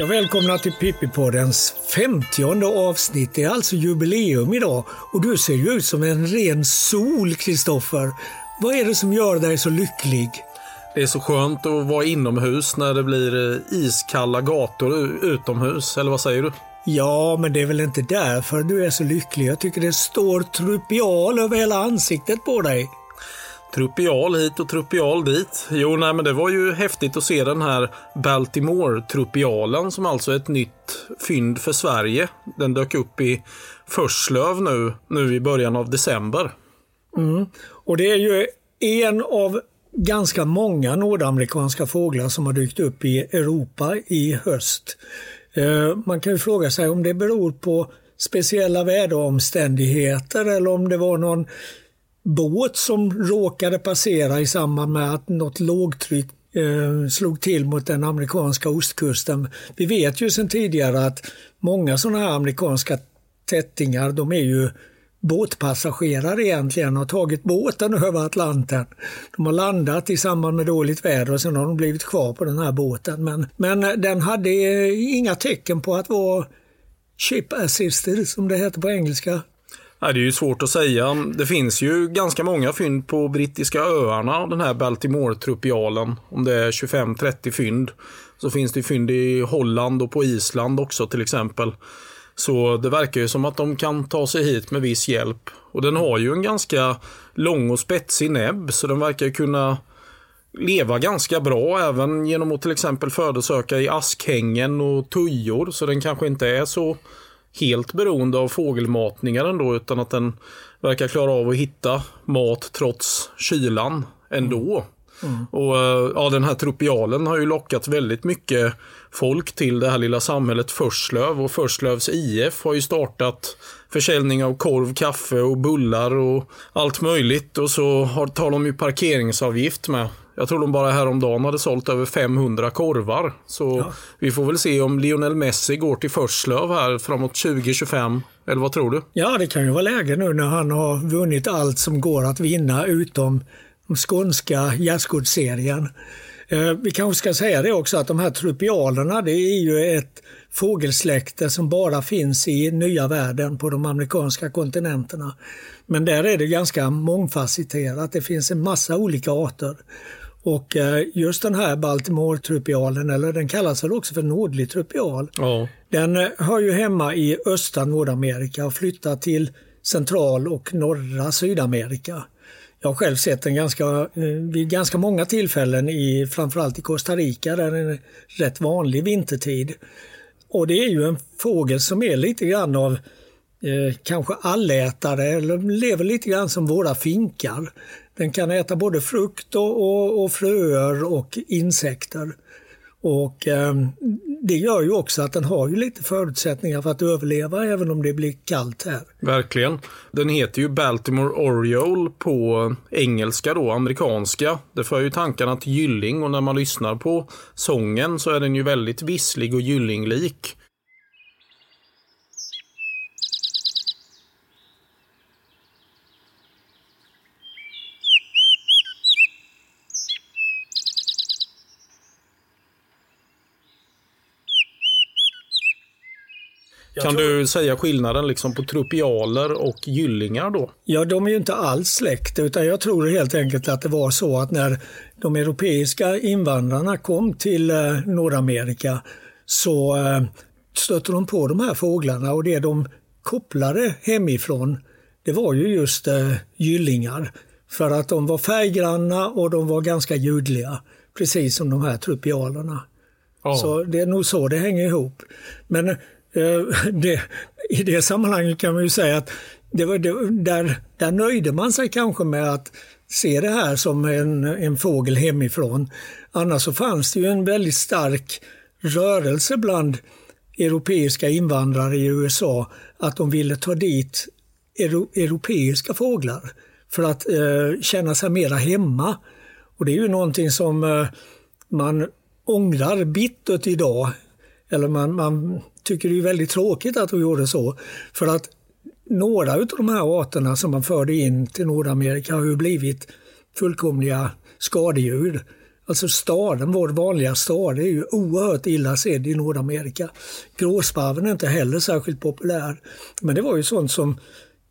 Ja, välkomna till Pippi-poddens 50 avsnitt. Det är alltså jubileum idag och du ser ju ut som en ren sol, Kristoffer. Vad är det som gör dig så lycklig? Det är så skönt att vara inomhus när det blir eh, iskalla gator utomhus, eller vad säger du? Ja, men det är väl inte därför du är så lycklig. Jag tycker det står trupial över hela ansiktet på dig. Trupial hit och trupial dit. Jo, nej, men det var ju häftigt att se den här Baltimore-Truppialen som alltså är ett nytt fynd för Sverige. Den dök upp i Förslöv nu, nu i början av december. Mm. Och det är ju en av ganska många nordamerikanska fåglar som har dykt upp i Europa i höst. Eh, man kan ju fråga sig om det beror på speciella väderomständigheter eller om det var någon båt som råkade passera i samband med att något lågtryck eh, slog till mot den amerikanska ostkusten. Vi vet ju sedan tidigare att många sådana här amerikanska tättingar, de är ju båtpassagerare egentligen och tagit båten över Atlanten. De har landat i samband med dåligt väder och sen har de blivit kvar på den här båten. Men, men den hade inga tecken på att vara ship assisted som det heter på engelska. Nej, det är ju svårt att säga. Det finns ju ganska många fynd på brittiska öarna, den här Baltimore-trupialen. Om det är 25-30 fynd. Så finns det fynd i Holland och på Island också till exempel. Så det verkar ju som att de kan ta sig hit med viss hjälp. Och den har ju en ganska lång och spetsig näbb så den verkar kunna leva ganska bra även genom att till exempel födosöka i askhängen och tujor. Så den kanske inte är så helt beroende av fågelmatningar ändå utan att den verkar klara av att hitta mat trots kylan ändå. Mm. Och eh, ja, Den här tropialen har ju lockat väldigt mycket folk till det här lilla samhället Förslöv och Förslövs IF har ju startat försäljning av korv, kaffe och bullar och allt möjligt och så har, tar de ju parkeringsavgift med. Jag tror de bara häromdagen hade sålt över 500 korvar. Så ja. vi får väl se om Lionel Messi går till Förslöv här framåt 2025. Eller vad tror du? Ja, det kan ju vara läge nu när han har vunnit allt som går att vinna utom den skånska gärdsgårdsserien. Eh, vi kanske ska säga det också att de här trupialerna det är ju ett fågelsläkte som bara finns i nya världen på de amerikanska kontinenterna. Men där är det ganska mångfacetterat. Det finns en massa olika arter. Och eh, just den här Baltimore-trupialen, eller den kallas väl också för nordlig trupial, ja. den eh, hör ju hemma i östra Nordamerika och flyttar till central och norra Sydamerika. Jag har själv sett den ganska, eh, vid ganska många tillfällen, i, framförallt i Costa Rica där den är rätt vanlig vintertid. Och det är ju en fågel som är lite grann av eh, kanske allätare eller lever lite grann som våra finkar. Den kan äta både frukt och, och, och fröer och insekter. Och eh, Det gör ju också att den har ju lite förutsättningar för att överleva även om det blir kallt här. Verkligen. Den heter ju Baltimore Oriole på engelska då, amerikanska. Det för ju tankarna till gylling och när man lyssnar på sången så är den ju väldigt visslig och gyllinglik. Kan tror... du säga skillnaden liksom på trupialer och gyllingar då? Ja, de är ju inte alls släkt utan jag tror helt enkelt att det var så att när de europeiska invandrarna kom till eh, Nordamerika så eh, stötte de på de här fåglarna och det de kopplade hemifrån det var ju just eh, gyllingar. För att de var färggranna och de var ganska ljudliga. Precis som de här trupialerna. Oh. Så det är nog så det hänger ihop. Men Eh, det, I det sammanhanget kan man ju säga att det var, det, där, där nöjde man sig kanske med att se det här som en, en fågel hemifrån. Annars så fanns det ju en väldigt stark rörelse bland europeiska invandrare i USA att de ville ta dit euro, europeiska fåglar för att eh, känna sig mera hemma. Och det är ju någonting som eh, man ångrar bittert idag. Eller man, man tycker det är väldigt tråkigt att de gjorde så. För att några av de här arterna som man förde in till Nordamerika har ju blivit fullkomliga skadedjur. Alltså staden, vår vanliga stad, är ju oerhört illa sedd i Nordamerika. Gråsparven är inte heller särskilt populär. Men det var ju sånt som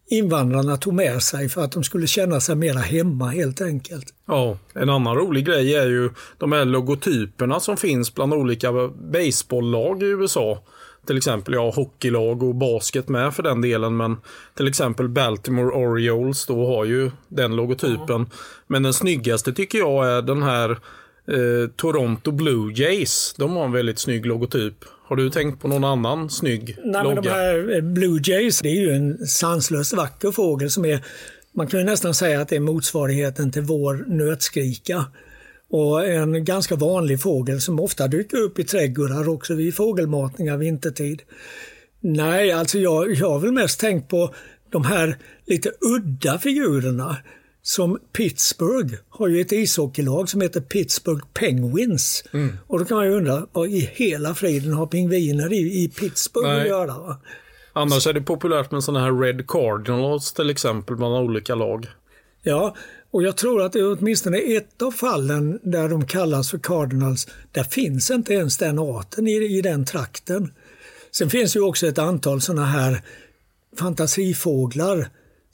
invandrarna tog med sig för att de skulle känna sig mera hemma helt enkelt. Ja, en annan rolig grej är ju de här logotyperna som finns bland olika baseballlag i USA. Till exempel ja, hockeylag och basket med för den delen. Men till exempel Baltimore Orioles då har ju den logotypen. Mm. Men den snyggaste tycker jag är den här eh, Toronto Blue Jays. De har en väldigt snygg logotyp. Har du tänkt på någon annan snygg Nej, logga? Men de här eh, Blue Jays, det är ju en sanslöst vacker fågel som är man kan ju nästan säga att det är motsvarigheten till vår nötskrika. Och en ganska vanlig fågel som ofta dyker upp i trädgårdar också vid fågelmatningar vintertid. Nej, alltså jag, jag har väl mest tänkt på de här lite udda figurerna. Som Pittsburgh har ju ett ishockeylag som heter Pittsburgh Penguins. Mm. Och då kan man ju undra, vad i hela friden har pingviner i, i Pittsburgh Nej. att göra? Va? Annars är det populärt med sådana här Red Cardinals till exempel bland olika lag. Ja, och jag tror att det är åtminstone ett av fallen där de kallas för Cardinals, där finns inte ens den arten i, i den trakten. Sen finns ju också ett antal sådana här fantasifåglar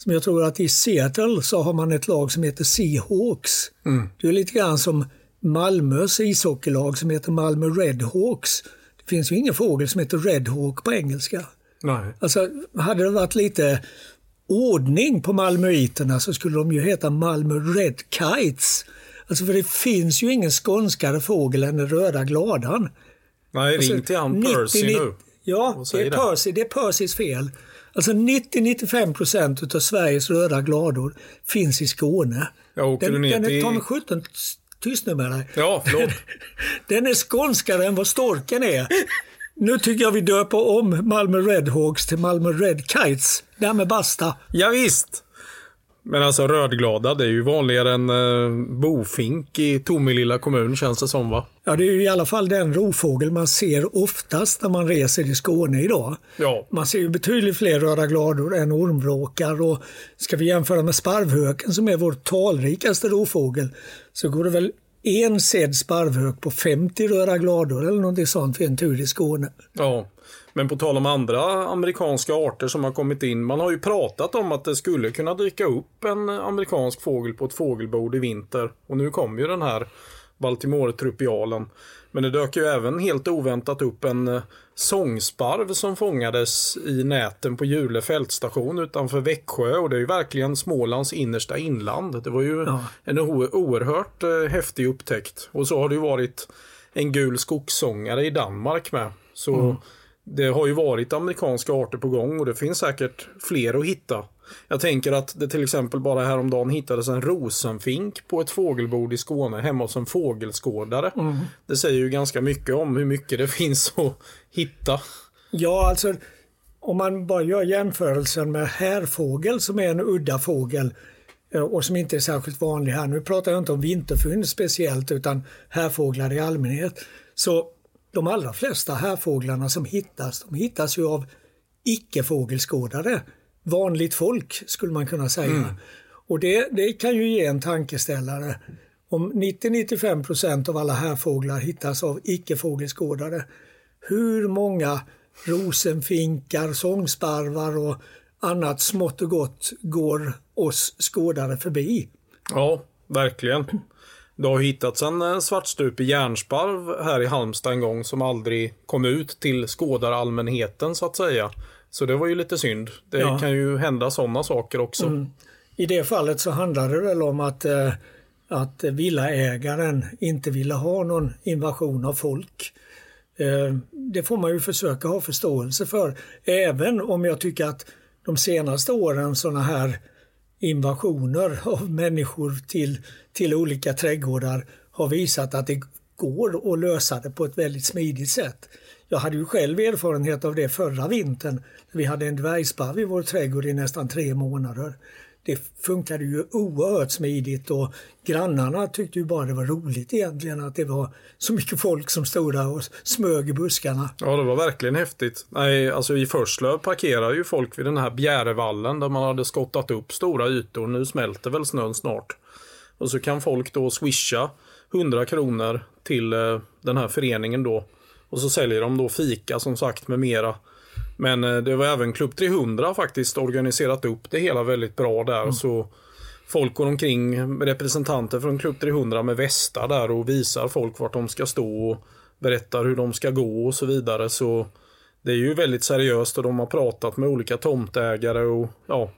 som jag tror att i Seattle så har man ett lag som heter Seahawks. Mm. Det är lite grann som Malmös ishockeylag som heter Malmö Redhawks. Det finns ju ingen fågel som heter Redhawk på engelska. Nej. Alltså, hade det varit lite ordning på malmöiterna så skulle de ju heta Malmö Red Kites. Alltså för det finns ju ingen skånskare fågel än den röda gladan. Nej, alltså, ring till han Percy 90, nu. Ja, det är, Percy, det är Percys fel. Alltså 90-95 procent av Sveriges röda glador finns i Skåne. Jag åker den, ner den är, med 17 tyst nu med dig. Ja, förlåt. den är skånskare än vad storken är. Nu tycker jag vi döper om Malmö Redhawks till Malmö Red Kites. Därmed basta. Ja, visst. Men alltså rödglada, det är ju vanligare än eh, bofink i Tomelilla kommun känns det som va? Ja, det är ju i alla fall den rovfågel man ser oftast när man reser i Skåne idag. Ja. Man ser ju betydligt fler röda glador än ormvråkar och ska vi jämföra med sparvhöken som är vår talrikaste rovfågel så går det väl en sedd sparvhök på 50 röda glador eller något sånt för en tur i Skåne. Ja, men på tal om andra amerikanska arter som har kommit in. Man har ju pratat om att det skulle kunna dyka upp en amerikansk fågel på ett fågelbord i vinter. Och nu kom ju den här Baltimore-trupialen. Men det dök ju även helt oväntat upp en eh, sångsparv som fångades i näten på Jule fältstation utanför Växjö och det är ju verkligen Smålands innersta inland. Det var ju ja. en oerhört eh, häftig upptäckt. Och så har det ju varit en gul skogssångare i Danmark med. Så mm. Det har ju varit amerikanska arter på gång och det finns säkert fler att hitta. Jag tänker att det till exempel bara häromdagen hittades en rosenfink på ett fågelbord i Skåne hemma hos en fågelskådare. Mm. Det säger ju ganska mycket om hur mycket det finns att hitta. Ja, alltså om man bara gör jämförelsen med härfågel som är en udda fågel eh, och som inte är särskilt vanlig här. Nu pratar jag inte om vinterfynd speciellt utan härfåglar i allmänhet. Så de allra flesta härfåglarna som hittas, de hittas ju av icke-fågelskådare vanligt folk skulle man kunna säga. Mm. Och det, det kan ju ge en tankeställare. Om 90-95% av alla härfåglar hittas av icke-fågelskådare, hur många rosenfinkar, sångsparvar och annat smått och gott går oss skådare förbi? Ja, verkligen. Det har hittats en eh, svartstrupig järnsparv här i Halmstad en gång som aldrig kom ut till skådarallmänheten så att säga. Så det var ju lite synd. Det ja. kan ju hända sådana saker också. Mm. I det fallet så handlade det väl om att, eh, att villaägaren inte ville ha någon invasion av folk. Eh, det får man ju försöka ha förståelse för. Även om jag tycker att de senaste åren sådana här invasioner av människor till, till olika trädgårdar har visat att det går att lösa det på ett väldigt smidigt sätt. Jag hade ju själv erfarenhet av det förra vintern. Vi hade en dvärgsparv i vår trädgård i nästan tre månader. Det funkade ju oerhört smidigt och grannarna tyckte ju bara det var roligt egentligen att det var så mycket folk som stod där och smög i buskarna. Ja, det var verkligen häftigt. Nej, alltså i Förslöv parkerar ju folk vid den här Bjärevallen där man hade skottat upp stora ytor. Nu smälter väl snön snart. Och så kan folk då swisha 100 kronor till eh, den här föreningen då. Och så säljer de då fika som sagt med mera. Men eh, det var även Klubb 300 faktiskt organiserat upp det hela väldigt bra där. Mm. Så folk går omkring, representanter från Klubb 300 med västar där och visar folk vart de ska stå och berättar hur de ska gå och så vidare. Så det är ju väldigt seriöst och de har pratat med olika tomtägare och ja,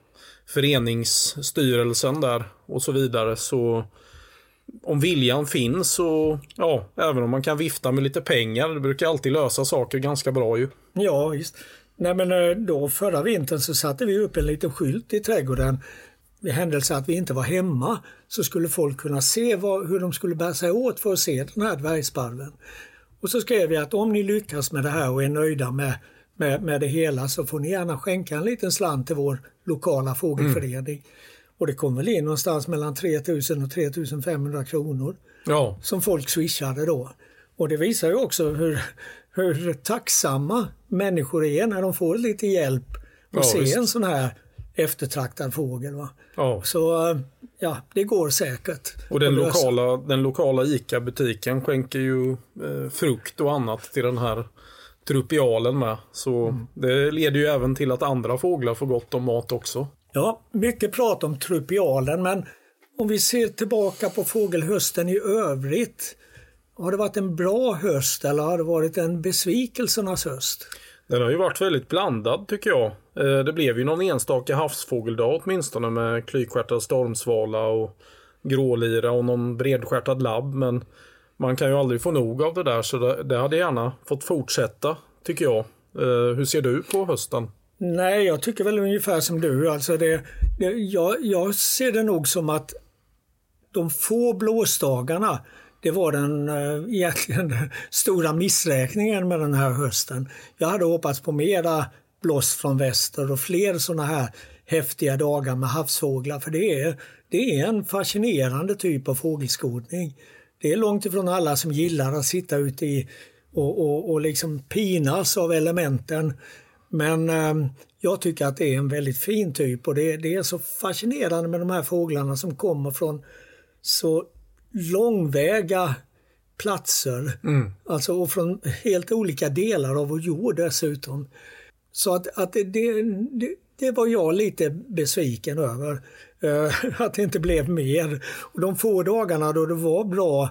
föreningsstyrelsen där och så vidare. Så om viljan finns och ja, även om man kan vifta med lite pengar, det brukar alltid lösa saker ganska bra ju. Ja, visst. Nej men eh, då förra vintern så satte vi upp en liten skylt i trädgården. I händelse att vi inte var hemma så skulle folk kunna se vad, hur de skulle bära sig åt för att se den här dvärgsparven. Och så skrev vi att om ni lyckas med det här och är nöjda med, med, med det hela så får ni gärna skänka en liten slant till vår lokala fågelförening. Mm. Och det kom väl in någonstans mellan 3000 och 3500 kronor. Ja. Som folk swishade då. Och det visar ju också hur, hur tacksamma människor är när de får lite hjälp och ja, se visst. en sån här eftertraktad fågel. Va? Ja. Så ja, det går säkert. Och den lokala, den lokala ICA-butiken skänker ju eh, frukt och annat till den här trupialen med. Så mm. det leder ju även till att andra fåglar får gott om mat också. Ja, mycket prat om trupialen men om vi ser tillbaka på fågelhösten i övrigt. Har det varit en bra höst eller har det varit en besvikelsernas höst? Den har ju varit väldigt blandad tycker jag. Eh, det blev ju någon enstaka havsfågeldag åtminstone med klykstjärtad stormsvala och grålira och någon bredstjärtad labb. Men man kan ju aldrig få nog av det där så det, det hade gärna fått fortsätta tycker jag. Eh, hur ser du på hösten? Nej, jag tycker väl ungefär som du. Alltså det, det, jag, jag ser det nog som att de få blåsdagarna det var den eh, egentligen stora missräkningen med den här hösten. Jag hade hoppats på mera blåst från väster och fler sådana här häftiga dagar med havsfåglar för det är, det är en fascinerande typ av fågelskådning. Det är långt ifrån alla som gillar att sitta ute i och, och, och liksom pinas av elementen. Men eh, jag tycker att det är en väldigt fin typ och det, det är så fascinerande med de här fåglarna som kommer från så långväga platser. Mm. Alltså och från helt olika delar av vår jord dessutom. Så att, att det, det, det var jag lite besviken över. Uh, att det inte blev mer. Och de få dagarna då det var bra,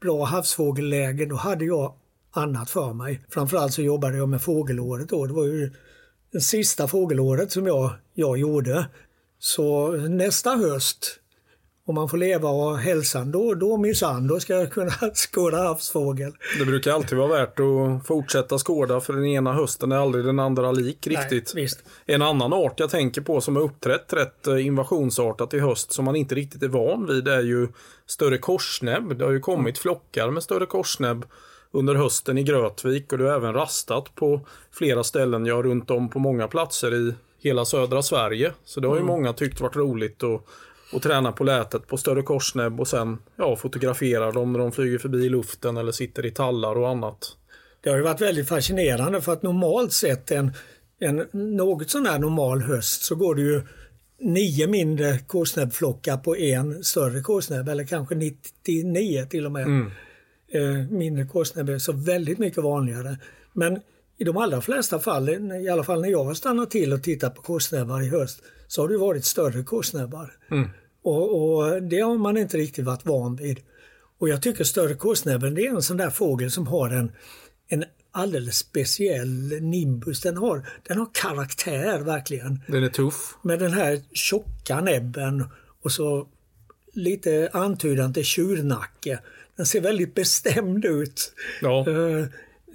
bra havsfågelläge, då hade jag annat för mig. Framförallt så jobbade jag med fågelåret då. Det var ju det sista fågelåret som jag, jag gjorde. Så nästa höst om man får leva och ha hälsan, då, då minsann, då ska jag kunna skåda havsfågel. Det brukar alltid vara värt att fortsätta skåda för den ena hösten är aldrig den andra lik riktigt. Nej, en annan art jag tänker på som har uppträtt rätt eh, invasionsartat i höst som man inte riktigt är van vid är ju större korsnäbb. Det har ju kommit mm. flockar med större korsnäbb under hösten i Grötvik och det har även rastat på flera ställen, ja runt om på många platser i hela södra Sverige. Så det har ju mm. många tyckt varit roligt och och tränar på lätet på större korsnäbb och sen ja, fotograferar dem när de flyger förbi i luften eller sitter i tallar och annat. Det har ju varit väldigt fascinerande för att normalt sett en, en något sån här normal höst så går det ju nio mindre korsnäbbflockar på en större korsnäbb eller kanske 99 till och med. Mm. Eh, mindre korsnäbb är så väldigt mycket vanligare. Men i de allra flesta fall, i alla fall när jag har stannat till och tittat på korsnäbbar i höst, så har det varit större korsnäbbar. Mm. Och, och, det har man inte riktigt varit van vid. Och jag tycker större korsnäbben det är en sån där fågel som har en, en alldeles speciell nimbus. Den har, den har karaktär verkligen. Den är tuff. Med den här tjocka näbben och så lite antydan till tjurnacke. Den ser väldigt bestämd ut. Ja. Uh,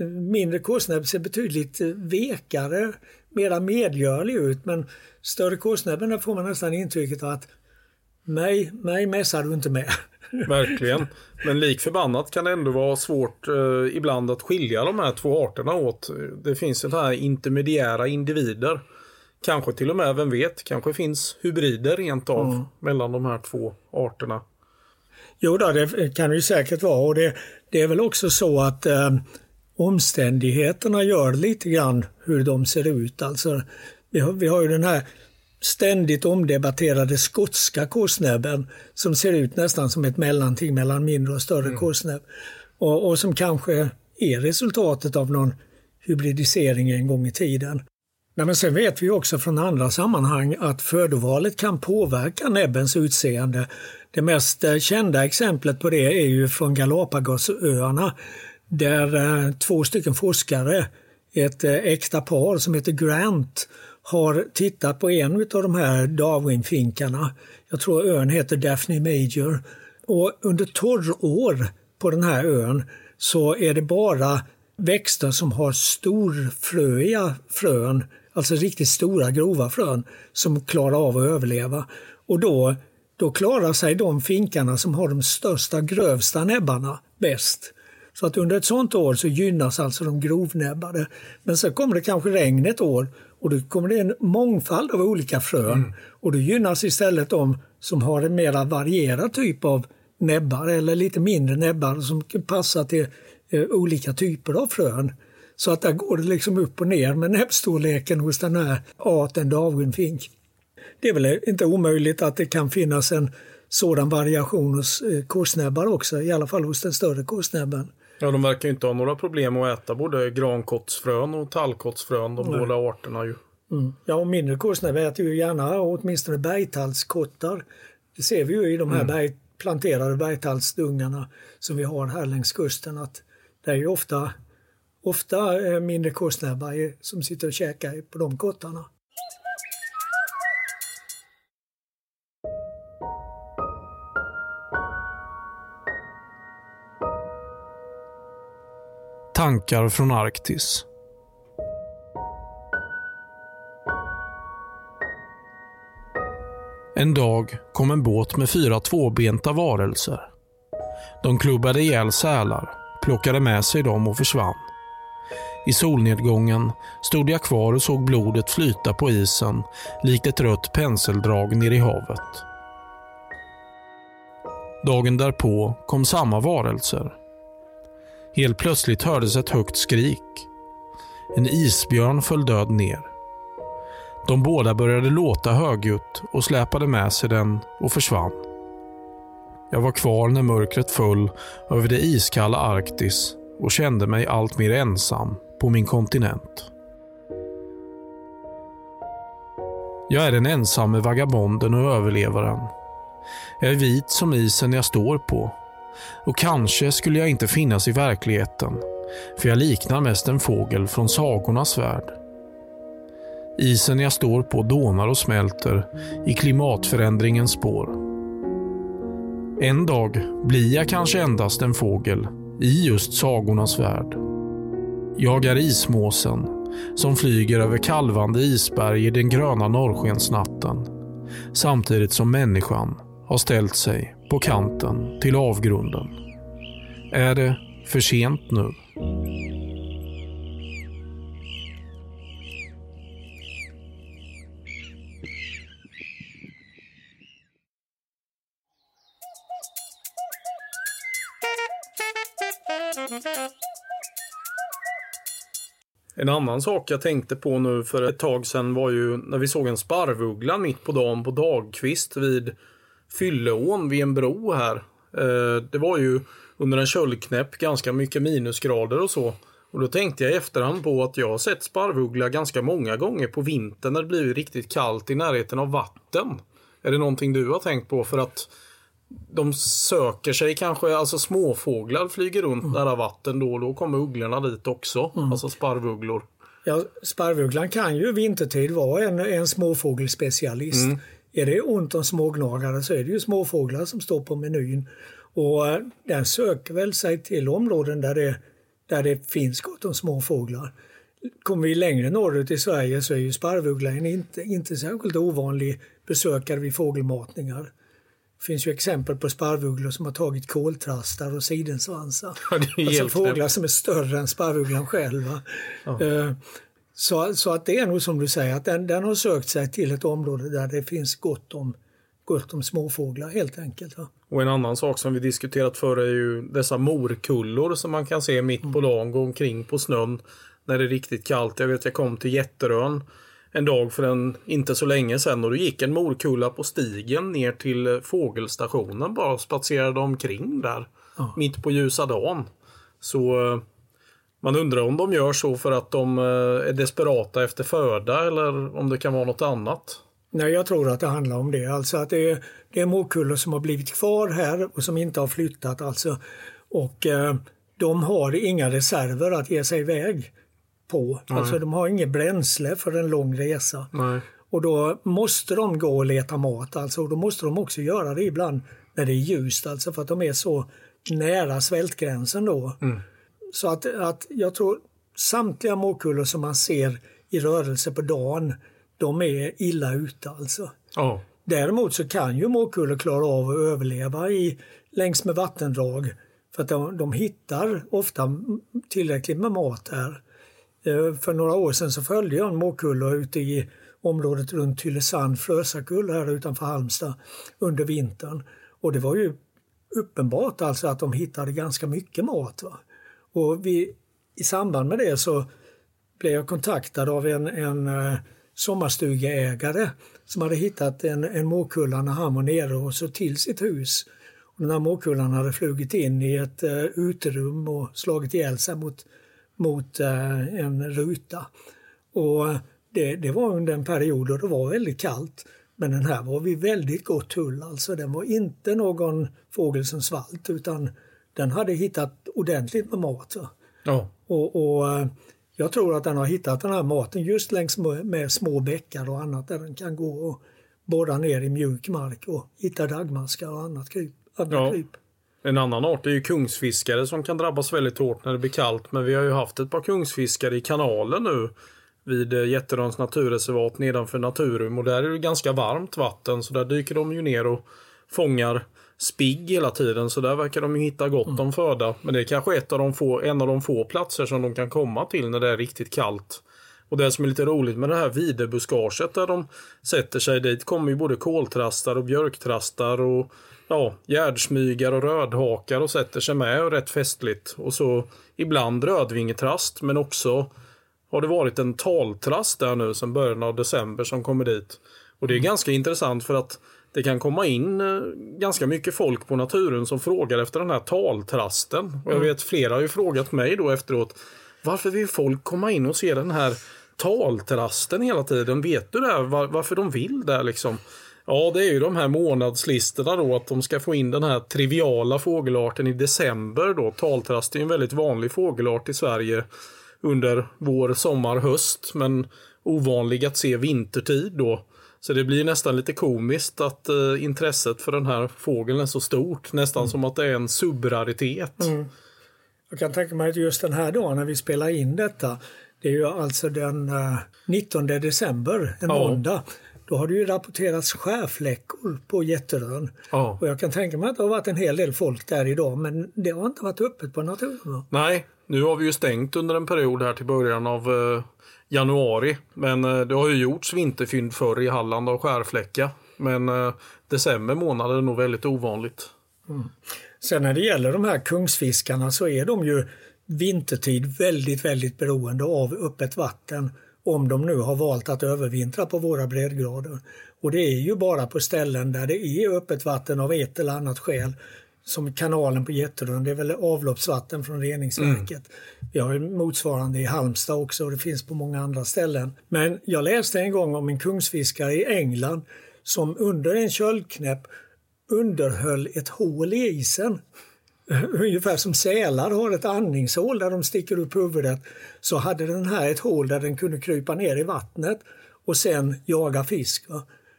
mindre korsnäbb ser betydligt vekare, mera medgörlig ut men större där får man nästan intrycket av att mig, mig mässar du inte med. Verkligen. Men lik förbannat kan det ändå vara svårt eh, ibland att skilja de här två arterna åt. Det finns sådana här intermediära individer. Kanske till och med, vem vet, kanske finns hybrider rent av mm. mellan de här två arterna. Jo då, det kan det ju säkert vara och det, det är väl också så att eh, omständigheterna gör lite grann hur de ser ut. Alltså, vi har, vi har ju den här ständigt omdebatterade skotska korsnäbben som ser ut nästan som ett mellanting mellan mindre och större mm. korsnäbb. Och, och som kanske är resultatet av någon hybridisering en gång i tiden. Nej, men sen vet vi också från andra sammanhang att födovalet kan påverka näbbens utseende. Det mest eh, kända exemplet på det är ju från Galapagosöarna där eh, två stycken forskare, ett eh, äkta par som heter Grant, har tittat på en av de här Darwinfinkarna. Jag tror ön heter Daphne Major. Och under torrår på den här ön så är det bara växter som har storfröiga frön, alltså riktigt stora grova frön, som klarar av att överleva. Och då, då klarar sig de finkarna som har de största, grövsta näbbarna bäst. Så att under ett sånt år så gynnas alltså de grovnäbbade. Men sen kommer det kanske regn ett år och då kommer det en mångfald av olika frön mm. och då gynnas istället de som har en mer varierad typ av näbbar eller lite mindre näbbar som kan passa till eh, olika typer av frön. Så att där går det liksom upp och ner med näbbstorleken hos den här arten Darwinfink. Det är väl inte omöjligt att det kan finnas en sådan variation hos eh, korsnäbbar också, i alla fall hos den större korsnäbben. Ja, de verkar inte ha några problem att äta både grankottsfrön och tallkottsfrön, de Nej. båda arterna ju. Mm. Ja, och mindre korsnäbb äter ju gärna åtminstone bergtallskottar. Det ser vi ju i de här mm. berg, planterade bergtallsdungarna som vi har här längs kusten att det är ju ofta, ofta eh, mindre korsnäbbar som sitter och käkar på de kottarna. Tankar från Arktis. En dag kom en båt med fyra tvåbenta varelser. De klubbade ihjäl sälar, plockade med sig dem och försvann. I solnedgången stod jag kvar och såg blodet flyta på isen likt ett rött penseldrag ner i havet. Dagen därpå kom samma varelser Helt plötsligt hördes ett högt skrik. En isbjörn föll död ner. De båda började låta högljutt och släpade med sig den och försvann. Jag var kvar när mörkret föll över det iskalla Arktis och kände mig allt mer ensam på min kontinent. Jag är den ensamme vagabonden och överlevaren. Jag är vit som isen jag står på och kanske skulle jag inte finnas i verkligheten, för jag liknar mest en fågel från sagornas värld. Isen jag står på dånar och smälter i klimatförändringens spår. En dag blir jag kanske endast en fågel i just sagornas värld. Jag är ismåsen som flyger över kalvande isberg i den gröna norrskensnatten samtidigt som människan har ställt sig på kanten till avgrunden. Är det för sent nu? En annan sak jag tänkte på nu för ett tag sedan var ju när vi såg en sparvuggla mitt på dagen på dagkvist vid Fylleån vid en bro här. Eh, det var ju under en köldknäpp ganska mycket minusgrader och så. Och då tänkte jag i efterhand på att jag har sett sparvuggla ganska många gånger på vintern när det blivit riktigt kallt i närheten av vatten. Är det någonting du har tänkt på? För att de söker sig kanske, alltså småfåglar flyger runt mm. nära vatten då och då kommer ugglorna dit också. Mm. Alltså sparvugglor. Ja, sparvugglan kan ju vintertid vara en, en småfågelspecialist. Mm. Är det ont om smågnagare så är det ju småfåglar som står på menyn. Och eh, den söker väl sig till områden där det, där det finns gott om småfåglar. Kommer vi längre norrut i Sverige så är ju sparvugglan inte, inte särskilt ovanlig besökare vid fågelmatningar. Det finns ju exempel på sparvugglor som har tagit koltrastar och sidensvansar. Ja, alltså fåglar som är större än sparvugglan själva. Ja. Så, så att det är nog som du säger, att den, den har sökt sig till ett område där det finns gott om, gott om småfåglar helt enkelt. Va? Och en annan sak som vi diskuterat förr är ju dessa morkullor som man kan se mitt på mm. dagen gå omkring på snön när det är riktigt kallt. Jag vet jag kom till Jätterön en dag för en inte så länge sedan och då gick en morkulla på stigen ner till fågelstationen bara och spatserade omkring där. Ja. Mitt på ljusa dagen. Så eh, man undrar om de gör så för att de eh, är desperata efter föda eller om det kan vara något annat. Nej, jag tror att det handlar om det. Alltså att det är, det är morkullor som har blivit kvar här och som inte har flyttat. Alltså. Och eh, de har inga reserver att ge sig iväg på. Nej. Alltså de har inget bränsle för en lång resa. Nej. Och då måste de gå och leta mat. Alltså, och då måste de också göra det ibland när det är ljust. Alltså för att de är så nära svältgränsen då. Mm. Så att, att jag tror samtliga morkullor som man ser i rörelse på dagen, de är illa ute alltså. Oh. Däremot så kan ju morkullor klara av att överleva i, längs med vattendrag. För att de, de hittar ofta tillräckligt med mat här. Eh, för några år sedan så följde jag en morkulla ute i området runt Tylösand, Frösakull här utanför Halmstad under vintern. Och det var ju uppenbart alltså att de hittade ganska mycket mat. Va? Och vi, I samband med det så blev jag kontaktad av en, en eh, sommarstugeägare som hade hittat en, en morkulla när han var nere och så till sitt hus. Och den här morkullan hade flugit in i ett uh, uterum och slagit ihjäl sig mot, mot uh, en ruta. Och det, det var under en period då det var väldigt kallt. Men den här var vid väldigt gott hull. Alltså den var inte någon fågel som svalt utan den hade hittat ordentligt med mat. Ja. Och, och, eh, jag tror att den har hittat den här maten just längs med små bäckar och annat där den kan gå och borra ner i mjuk mark och hitta dagmaskar och annat kryp. ja. kryp. En annan art är ju kungsfiskare som kan drabbas väldigt hårt när det blir kallt. Men vi har ju haft ett par kungsfiskare i kanalen nu vid eh, Jätteröns naturreservat nedanför Naturum och där är det ganska varmt vatten så där dyker de ju ner och fångar spigg hela tiden så där verkar de ju hitta gott mm. om föda. Men det är kanske ett av de få, en av de få platser som de kan komma till när det är riktigt kallt. Och det som är lite roligt med det här videbuskaget där de sätter sig dit kommer ju både koltrastar och björktrastar och ja, gärdsmygar och rödhakar och sätter sig med och rätt festligt. Och så ibland rödvingetrast men också har det varit en taltrast där nu sedan början av december som kommer dit. Och det är ganska intressant för att det kan komma in eh, ganska mycket folk på naturen som frågar efter den här taltrasten. Och jag mm. vet flera har ju frågat mig då efteråt. Varför vill folk komma in och se den här taltrasten hela tiden? Vet du det? Var, varför de vill det liksom? Ja, det är ju de här månadslistorna då att de ska få in den här triviala fågelarten i december då. Taltrast är en väldigt vanlig fågelart i Sverige under vår, sommar, höst. Men ovanlig att se vintertid då. Så det blir nästan lite komiskt att eh, intresset för den här fågeln är så stort. Nästan mm. som att det är en subraritet. Mm. Jag kan tänka mig att just den här dagen när vi spelar in detta, det är ju alltså den eh, 19 december, en ja. måndag. Då har det ju rapporterats skärfläckor på Jätterön. Ja. Och jag kan tänka mig att det har varit en hel del folk där idag men det har inte varit öppet på naturen. Nej, nu har vi ju stängt under en period här till början av eh, januari. Men eh, det har ju gjorts vinterfynd förr i Halland av skärfläcka. Men eh, december månad är nog väldigt ovanligt. Mm. Sen när det gäller de här kungsfiskarna så är de ju vintertid väldigt, väldigt beroende av öppet vatten om de nu har valt att övervintra på våra breddgrader. Och det är ju bara på ställen där det är öppet vatten av ett eller annat skäl som kanalen på Jätterön, det är väl avloppsvatten från reningsverket. Mm. Vi har motsvarande i Halmstad också och det finns på många andra ställen. Men jag läste en gång om en kungsfiskare i England som under en köldknäpp underhöll ett hål i isen. Ungefär som sälar har ett andningshål där de sticker upp huvudet. Så hade den här ett hål där den kunde krypa ner i vattnet och sen jaga fisk.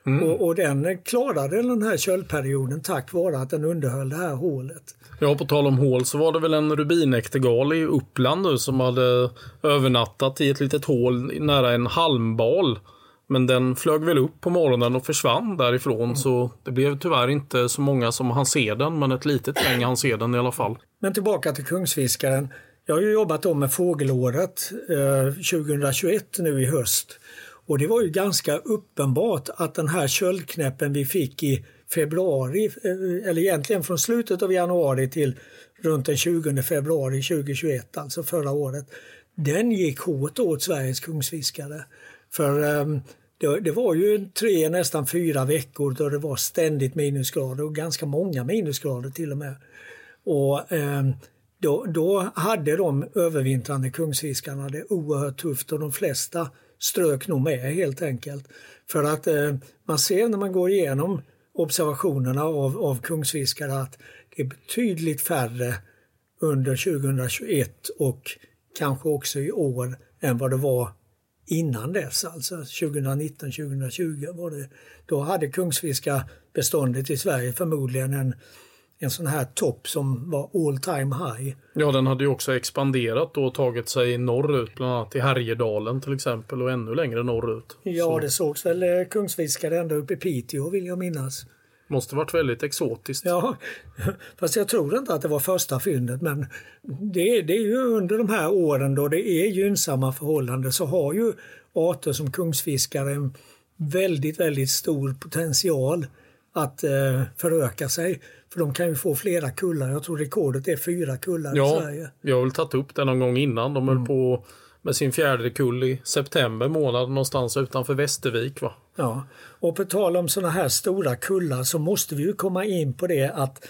Mm. Och, och, den klarade den här köldperioden tack vare att den underhöll det här hålet. Ja, på tal om hål så var det väl en rubinäktergal i Uppland nu som hade övernattat i ett litet hål nära en halmbal. Men den flög väl upp på morgonen och försvann därifrån mm. så det blev tyvärr inte så många som hann se den men ett litet gäng hann se den i alla fall. Men tillbaka till Kungsfiskaren. Jag har ju jobbat om med fågelåret eh, 2021 nu i höst. Och det var ju ganska uppenbart att den här köldknäppen vi fick i februari, eh, eller egentligen från slutet av januari till runt den 20 februari 2021, alltså förra året, den gick hårt åt Sveriges kungsfiskare. För um, det, det, var ju tre, nästan fyra veckor då det var ständigt minusgrader och ganska många minusgrader till och med. Och um, då, då, hade de övervintrande kungsfiskarna det oerhört tufft och de flesta strök nog med helt enkelt. För att eh, man ser när man går igenom observationerna av, av kungsfiskare att det är betydligt färre under 2021 och kanske också i år än vad det var innan dess, alltså 2019-2020 var det. Då hade kungsfiskarbeståndet i Sverige förmodligen en en sån här topp som var all time high. Ja, den hade ju också expanderat och tagit sig norrut, bland annat till Härjedalen till exempel och ännu längre norrut. Ja, Så. det sågs väl eh, kungsfiskare ända upp i Piteå vill jag minnas. Måste varit väldigt exotiskt. Ja, fast jag tror inte att det var första fyndet men det, det är ju under de här åren då det är gynnsamma förhållanden så har ju arter som kungsfiskare en väldigt, väldigt stor potential att eh, föröka sig. För de kan ju få flera kullar. Jag tror rekordet är fyra kullar ja, i Sverige. Vi har väl tagit upp det någon gång innan. De höll mm. på med sin fjärde kull i september månad någonstans utanför Västervik. Va? Ja, och på tal om sådana här stora kullar så måste vi ju komma in på det att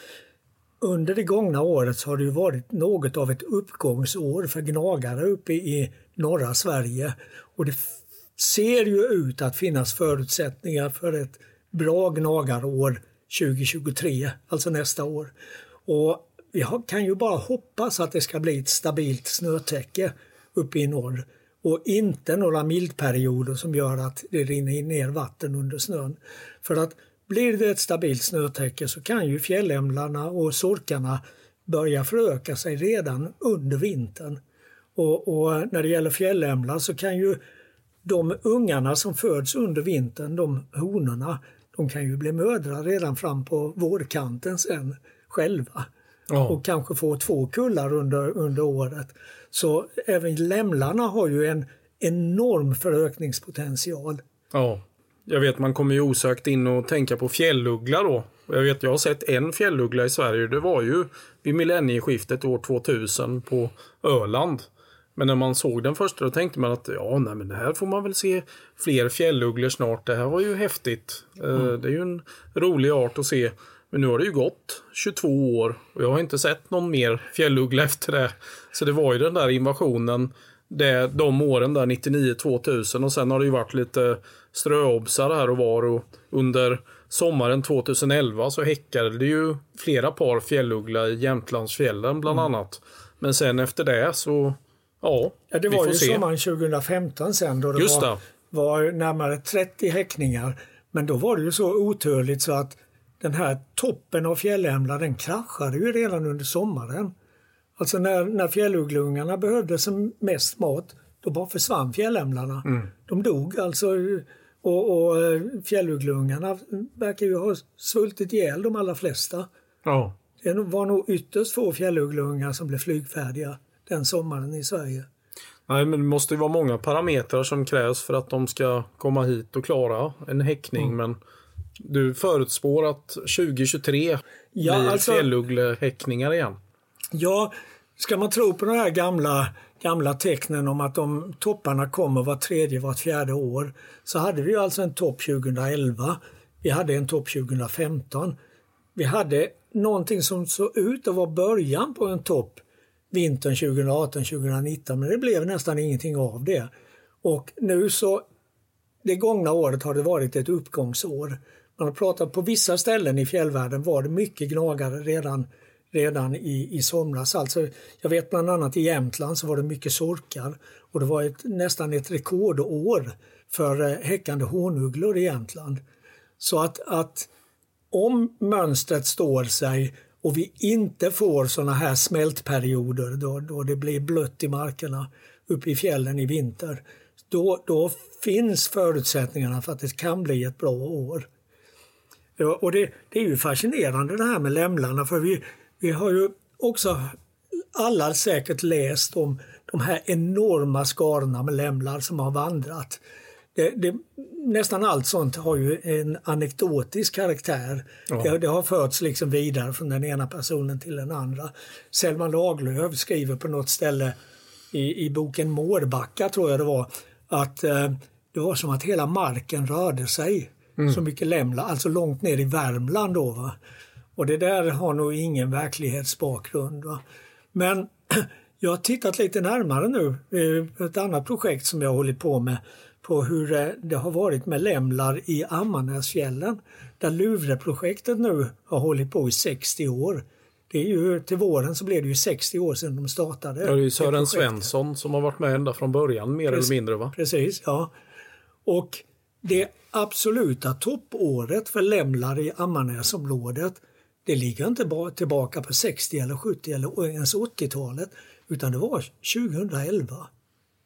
under det gångna året så har det ju varit något av ett uppgångsår för gnagare uppe i norra Sverige. Och det ser ju ut att finnas förutsättningar för ett bra gnagarår 2023, alltså nästa år. Och vi kan ju bara hoppas att det ska bli ett stabilt snötäcke uppe i norr och inte några mildperioder som gör att det rinner ner vatten under snön. För att blir det ett stabilt snötäcke så kan ju fjällämlarna och sorkarna börja föröka sig redan under vintern. Och, och när det gäller fjällämlar så kan ju de ungarna som föds under vintern, de honorna, de kan ju bli mödrar redan fram på vårkanten sen själva. Ja. Och kanske få två kullar under, under året. Så även lämlarna har ju en enorm förökningspotential. Ja, jag vet man kommer ju osökt in och tänka på fjälluggla då. Jag vet jag har sett en fjälluggla i Sverige. Det var ju vid millennieskiftet år 2000 på Öland. Men när man såg den första då tänkte man att ja, nej, men här får man väl se fler fjällugglor snart. Det här var ju häftigt. Eh, mm. Det är ju en rolig art att se. Men nu har det ju gått 22 år och jag har inte sett någon mer fjälluggla efter det. Så det var ju den där invasionen det, de åren där 99-2000 och sen har det ju varit lite ströobsar här och var och under sommaren 2011 så häckade det ju flera par fjälluggla i Jämtlandsfjällen bland mm. annat. Men sen efter det så Ja, ja det var ju se. sommaren 2015 sen då det, Just var, var närmare 30 häckningar. Men då var det ju så oturligt så att den här toppen av fjällämla den kraschade ju redan under sommaren. Alltså när, när fjällugglungarna behövde som mest mat, då bara försvann fjällämlarna. Mm. De dog alltså och, och eh, fjällugglungarna verkar ju ha svultit ihjäl de allra flesta. Ja. Det var nog ytterst få fjällugglungar som blev flygfärdiga den sommaren i Sverige. Nej, men det måste ju vara många parametrar som krävs för att de ska komma hit och klara en häckning. Mm. Men du förutspår att 2023 ja, blir alltså, fjällugglehäckningar igen? Ja, ska man tro på de här gamla, gamla tecknen om att de topparna kommer var tredje, var fjärde år så hade vi alltså en topp 2011. Vi hade en topp 2015. Vi hade någonting som såg ut att vara början på en topp vintern 2018-2019 men det blev nästan ingenting av det. Och nu så, det gångna året har det varit ett uppgångsår. Man har pratat på vissa ställen i fjällvärlden var det mycket gnagare redan, redan i, i somras. Alltså, jag vet bland annat i Jämtland så var det mycket sorkar och det var ett, nästan ett rekordår för eh, häckande honugglor i Jämtland. Så att, att om mönstret står sig och vi inte får såna här smältperioder då, då det blir blött i markerna uppe i fjällen i vinter, då, då finns förutsättningarna för att det kan bli ett bra år. Ja, och det, det, är ju fascinerande det här med lämlarna för vi, vi har ju också alla säkert läst om de här enorma skarorna med lämlar som har vandrat det, det, nästan allt sånt har ju en anekdotisk karaktär. Ja. Det, det, har förts liksom vidare från den ena personen till den andra. Selma Lagerlöf skriver på något ställe i, i boken Mårbacka, tror jag det var, att eh, det var som att hela marken rörde sig. Så mycket lämla, alltså långt ner i Värmland då. Va? Och det där har nog ingen verklighetsbakgrund. Va? Men jag har tittat lite närmare nu, eh, ett annat projekt som jag har hållit på med, på hur det har varit med lämlar i Ammarnäsfjällen. Där Luvreprojektet nu har hållit på i 60 år. Det är ju, till våren så blev det ju 60 år sedan de startade. Ja, det är ju Sören. Svensson som har varit med ända från början mer Precis. eller mindre va? Precis, ja. Och det absoluta toppåret för lämlar i Ammarnäsområdet det ligger inte bara tillbaka på 60 eller 70 eller ens 80-talet utan det var 2011.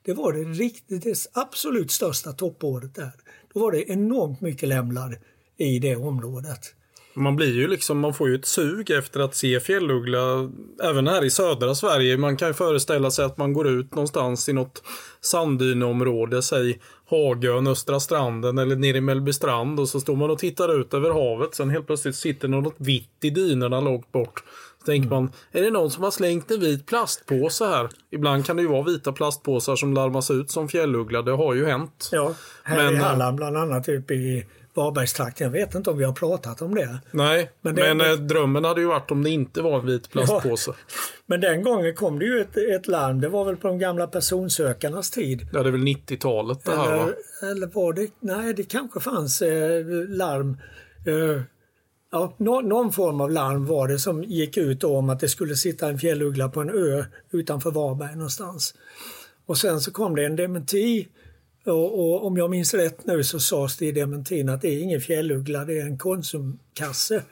Det var det, riktigt, det absolut största toppåret där. Då var det enormt mycket lämlar i det området. Man blir ju liksom, man får ju ett sug efter att se fjälluggla även här i södra Sverige. Man kan ju föreställa sig att man går ut någonstans i något sanddyneområde, säg Hagön, Östra stranden eller nere i Mellbystrand och så står man och tittar ut över havet. Sen helt plötsligt sitter något vitt i dynorna långt bort. Så tänker man, är det någon som har slängt en vit plastpåse här? Ibland kan det ju vara vita plastpåsar som larmas ut som fjälluggla. Det har ju hänt. Ja, här Men- i Halland bland annat uppe i Varbergstrakten. Jag vet inte om vi har pratat om det. Nej, Men men, det- eh, drömmen hade ju varit om det inte var en vit plastpåse. Men den gången kom det ju ett, ett larm. Det var väl på de gamla personsökarnas tid. Ja, det är väl 90-talet det här va? Eller, eller var det... Nej, det kanske fanns eh, larm. Eh, ja, nå, någon form av larm var det som gick ut om att det skulle sitta en fjälluggla på en ö utanför Varberg någonstans. Och sen så kom det en dementi. Och, och om jag minns rätt nu så sades det i dementin att det är ingen fjälluggla, det är en Konsumkasse.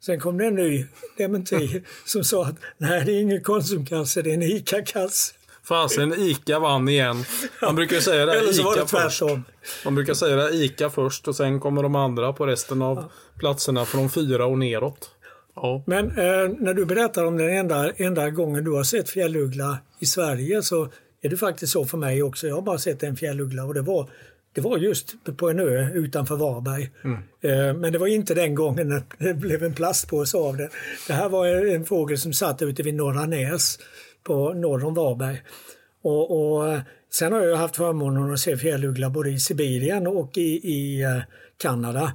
Sen kom det en ny dementi som sa att nej, det är ingen Konsumkasse, det är en ICA-kasse. Fasen, ICA vann igen. Man brukar säga det Eller så var det först. tvärtom. Man brukar säga det ICA först och sen kommer de andra på resten av platserna från fyra och neråt. Ja. Men eh, när du berättar om den enda, enda gången du har sett fjälluggla i Sverige så är det faktiskt så för mig också. Jag har bara sett en fjälluggla och det var, det var just på en ö utanför Varberg. Eh, men det var inte den gången när det blev en plastpåse av den. Det här var en fågel som satt ute vid Norra Näs på norr om Varberg. Och, och, sen har jag haft förmånen att se fjälluggla både i Sibirien och i, i eh, Kanada.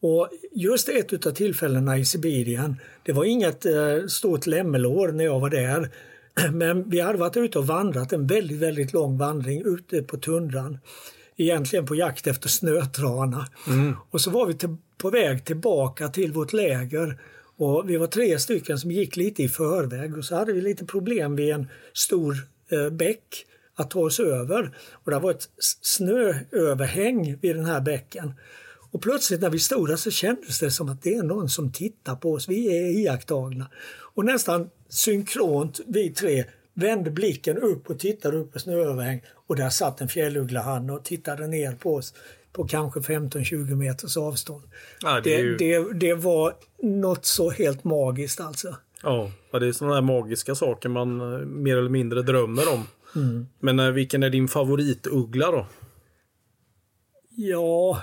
Och just ett av tillfällena i Sibirien, det var inget eh, stort lämmelår när jag var där. Men vi hade varit ute och vandrat en väldigt, väldigt lång vandring ute på tundran. Egentligen på jakt efter snötrana. Och så var vi till, på väg tillbaka till vårt läger. Och vi var tre stycken som gick lite i förväg och så hade vi lite problem vid en stor eh, bäck att ta oss över. Och det var ett snööverhäng vid den här bäcken. Och plötsligt när vi stod där så kändes det som att det är någon som tittar på oss. Vi är iakttagna. Och nästan synkront vi tre vände blicken upp och tittade upp på snööverhäng och där satt en fjällugglahanne och tittade ner på oss på kanske 15-20 meters avstånd. Ja, det är Det, ju- det, det var något så helt magiskt alltså. Ja, det är sådana där magiska saker man eh, mer eller mindre drömmer om. Men eh, vilken är din favorituggla då? Ja,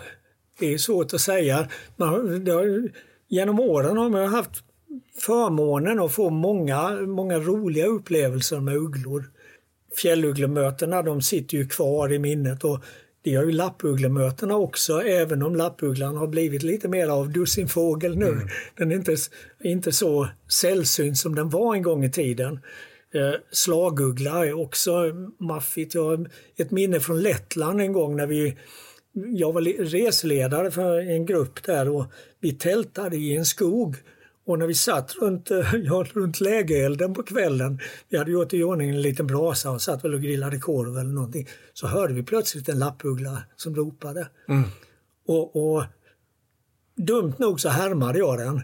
det är svårt att säga. Man, har, genom åren har man haft förmånen att få många, många roliga upplevelser med ugglor. Fjällugglemötena de sitter ju kvar i minnet och det gör ju lappugglemötena också även om lappugglan har blivit lite mer av dussinfågel nu. Den är inte, inte så sällsynt som den var en gång i tiden. Eh, slaguggla är också maffigt. Jag har ett minne från Lettland en gång när vi jag var le- reseledare för en grupp där och vi tältade i en skog. Och när vi satt runt, eh, ja, runt lägerelden på kvällen, vi hade gjort i ordning en liten brasa och satt väl och grillade korv eller någonting, så hörde vi plötsligt en lappuggla som ropade. Och, och dumt nog så härmade jag den.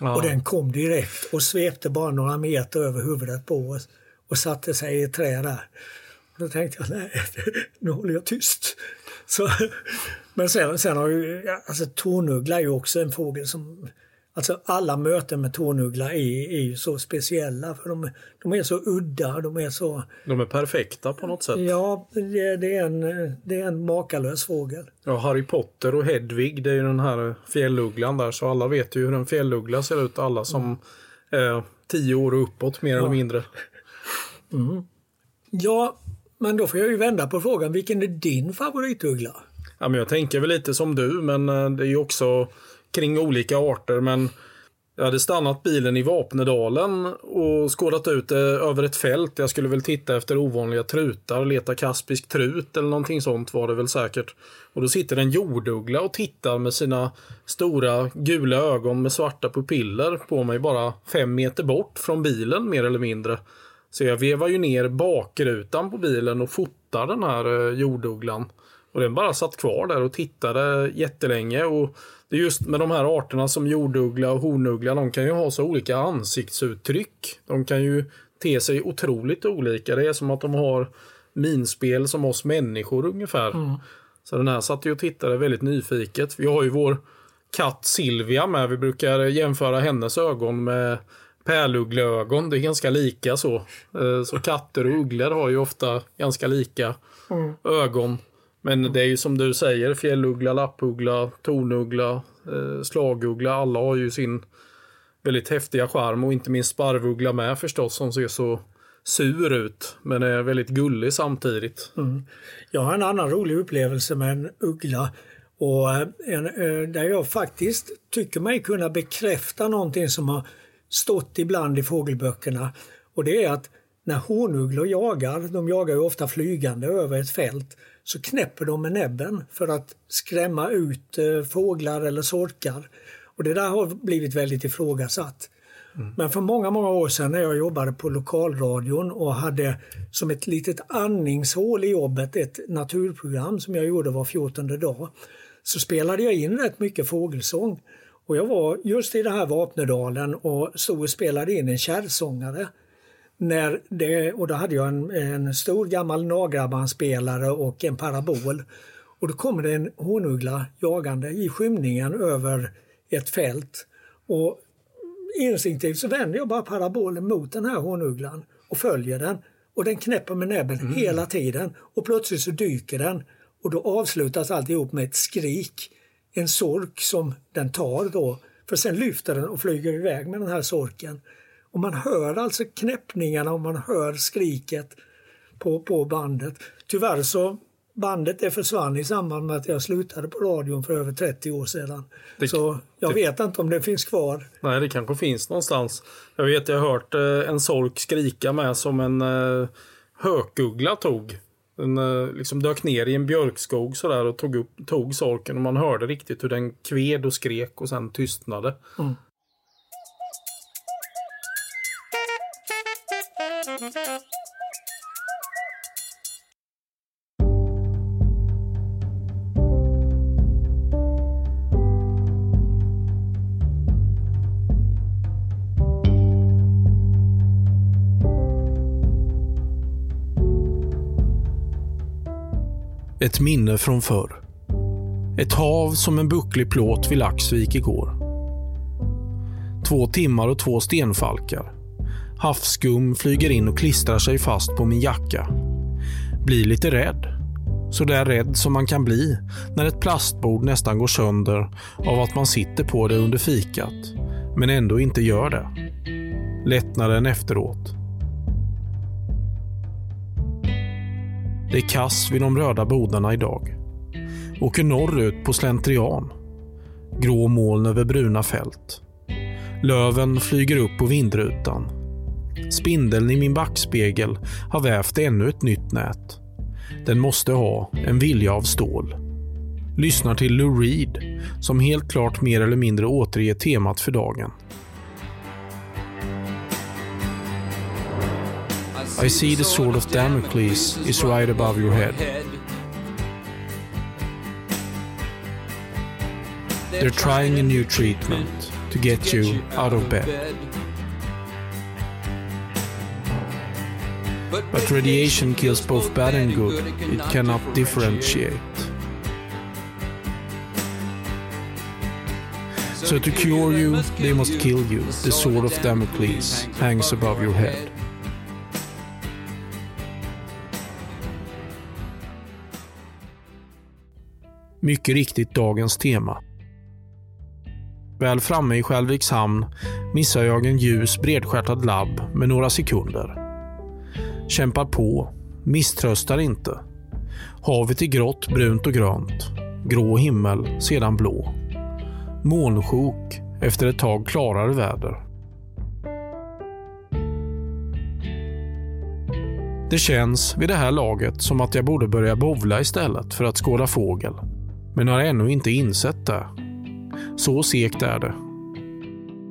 Ja. Och den kom direkt och svepte bara några meter över huvudet på oss och satte sig i ett träd där. Och då tänkte jag, nej, nu håller jag tyst. Så, men sen, sen har ju, alltså tornuggla är ju också en fågel som, alltså alla möten med tornuggla är, är ju så speciella för de, de är så udda, de är så, De är perfekta på något sätt. ja, det, det, är, en, det är en makalös fågel. Ja, Harry Potter och Hedvig, det är ju den här fjällugglan där. Så alla vet ju hur en fjälluggla ser ut. Alla som är tio år och uppåt mer eller mindre. Ja, Men då får jag ju vända på frågan, vilken är din favorituggla? Ja, men jag tänker väl lite som du, men eh, det är ju också kring olika arter. Men jag hade stannat bilen i Vapnedalen och skådat ut det över ett fält. Jag skulle väl titta efter ovanliga trutar, leta kaspisk trut eller någonting sånt var det väl säkert. Och då sitter en jorduggla och tittar med sina stora gula ögon med svarta pupiller på mig bara fem meter bort från bilen mer eller mindre. Så jag vevar ju ner bakrutan på bilen och fotar den här eh, jordugglan. Och den bara satt kvar där och tittade jättelänge. Och det är just med de här arterna som jorduggla och hornuggla, de kan ju ha så olika ansiktsuttryck. De kan ju te sig otroligt olika. Det är som att de har minspel som oss människor ungefär. Mm. Så den här satt ju och tittade väldigt nyfiket. Vi har ju vår katt Silvia med. Vi brukar jämföra hennes ögon med pärluggleögon. Det är ganska lika så. Eh, så katter och ugglor har ju ofta ganska lika mm. ögon. Men det är ju som du säger, fjälluggla, lappuggla, tornuggla, eh, slaguggla. Alla har ju sin väldigt häftiga charm och inte minst sparvuggla med förstås som ser så sur ut men är väldigt gullig samtidigt. Mm. Jag har en annan rolig upplevelse med en uggla och eh, en, eh, där jag faktiskt tycker mig kunna bekräfta någonting som har stått ibland i fågelböckerna och det är att när honugglor jagar, de jagar ju ofta flygande över ett fält, så knäpper de med näbben för att skrämma ut eh, fåglar eller sorkar. Och det där har blivit väldigt ifrågasatt. Mm. Men för många, många år sedan när jag jobbade på lokalradion och hade som ett litet andningshål i jobbet ett naturprogram som jag gjorde var 14 dag, så spelade jag in rätt mycket fågelsång. Och jag var just i den här Vapnedalen och stod och spelade in en kärrsångare när det, och då hade jag en, en stor gammal nagrabandspelare och en parabol. Och då kommer det en honuggla jagande i skymningen över ett fält. Och instinktivt så vänder jag bara parabolen mot den här honugglan och följer den. Och den knäpper med näbben mm. hela tiden och plötsligt så dyker den och då avslutas alltihop med ett skrik. En sork som den tar då. För sen lyfter den och flyger iväg med den här sorken. Och man hör alltså knäppningarna och man hör skriket på, på bandet. Tyvärr så bandet det försvann i samband med att jag slutade på radion för över 30 år sedan. Det, så jag det, vet inte om det finns kvar. Nej, det kanske finns någonstans. Jag vet, jag har hört eh, en solk skrika med som en eh, hökuggla tog. Den eh, liksom dök ner i en björkskog sådär och tog, upp, tog solken och man hörde riktigt hur den kved och skrek och sen tystnade. Mm. Ett minne från förr. Ett hav som en bucklig plåt vid Laxvik igår. Två timmar och två stenfalkar. Havsskum flyger in och klistrar sig fast på min jacka. Blir lite rädd. Så där rädd som man kan bli när ett plastbord nästan går sönder av att man sitter på det under fikat, men ändå inte gör det. Lättnaden efteråt. Det är kass vid de röda bodarna idag. Åker norrut på slentrian. Grå moln över bruna fält. Löven flyger upp på vindrutan. Spindeln i min backspegel har vävt ännu ett nytt nät. Den måste ha en vilja av stål. Lyssnar till Lou Reed som helt klart mer eller mindre återger temat för dagen. I see the sword of Damocles is right above your head. They're trying a new treatment to get you out of bed. But radiation kills both bad and good. It cannot differentiate. So to cure you, they must kill you. The sword of Damocles hangs above your head. Mycket riktigt dagens tema. Väl framme i Skälviks hamn missar jag en ljus bredskärtad labb med några sekunder. Kämpar på, misströstar inte. Havet är grått, brunt och grönt. Grå himmel, sedan blå. Månsjok, efter ett tag klarare väder. Det känns vid det här laget som att jag borde börja bovla istället för att skåda fågel. Men har ännu inte insett det. Så segt är det.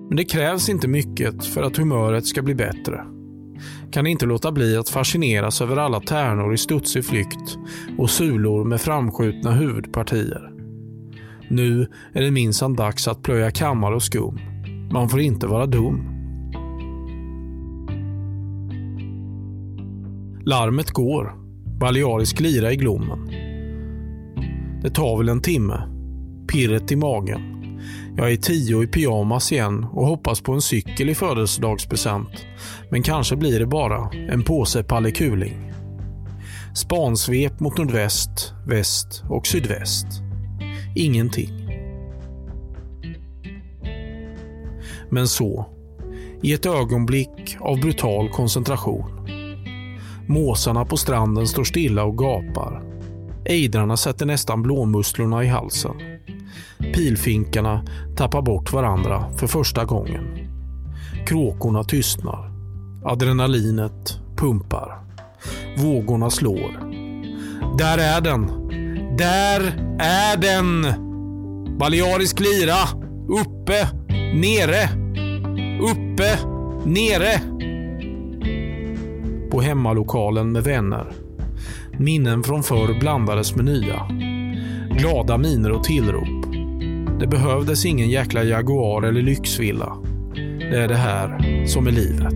Men det krävs inte mycket för att humöret ska bli bättre. Kan inte låta bli att fascineras över alla tärnor i studsig flykt och sulor med framskjutna huvudpartier. Nu är det minsann dags att plöja kammar och skum. Man får inte vara dum. Larmet går. Balearisk lira i Glommen. Det tar väl en timme. Pirret i magen. Jag är tio i pyjamas igen och hoppas på en cykel i födelsedagspresent. Men kanske blir det bara en påse pallekuling. Spansvep mot nordväst, väst och sydväst. Ingenting. Men så, i ett ögonblick av brutal koncentration. Måsarna på stranden står stilla och gapar. Ejdrarna sätter nästan blåmusslorna i halsen. Pilfinkarna tappar bort varandra för första gången. Kråkorna tystnar. Adrenalinet pumpar. Vågorna slår. Där är den! Där är den! Balearisk lira! Uppe! Nere! Uppe! Nere! På hemmalokalen med vänner. Minnen från förr blandades med nya. Glada miner och tillrop. Det behövdes ingen jäkla Jaguar eller lyxvilla. Det är det här som är livet.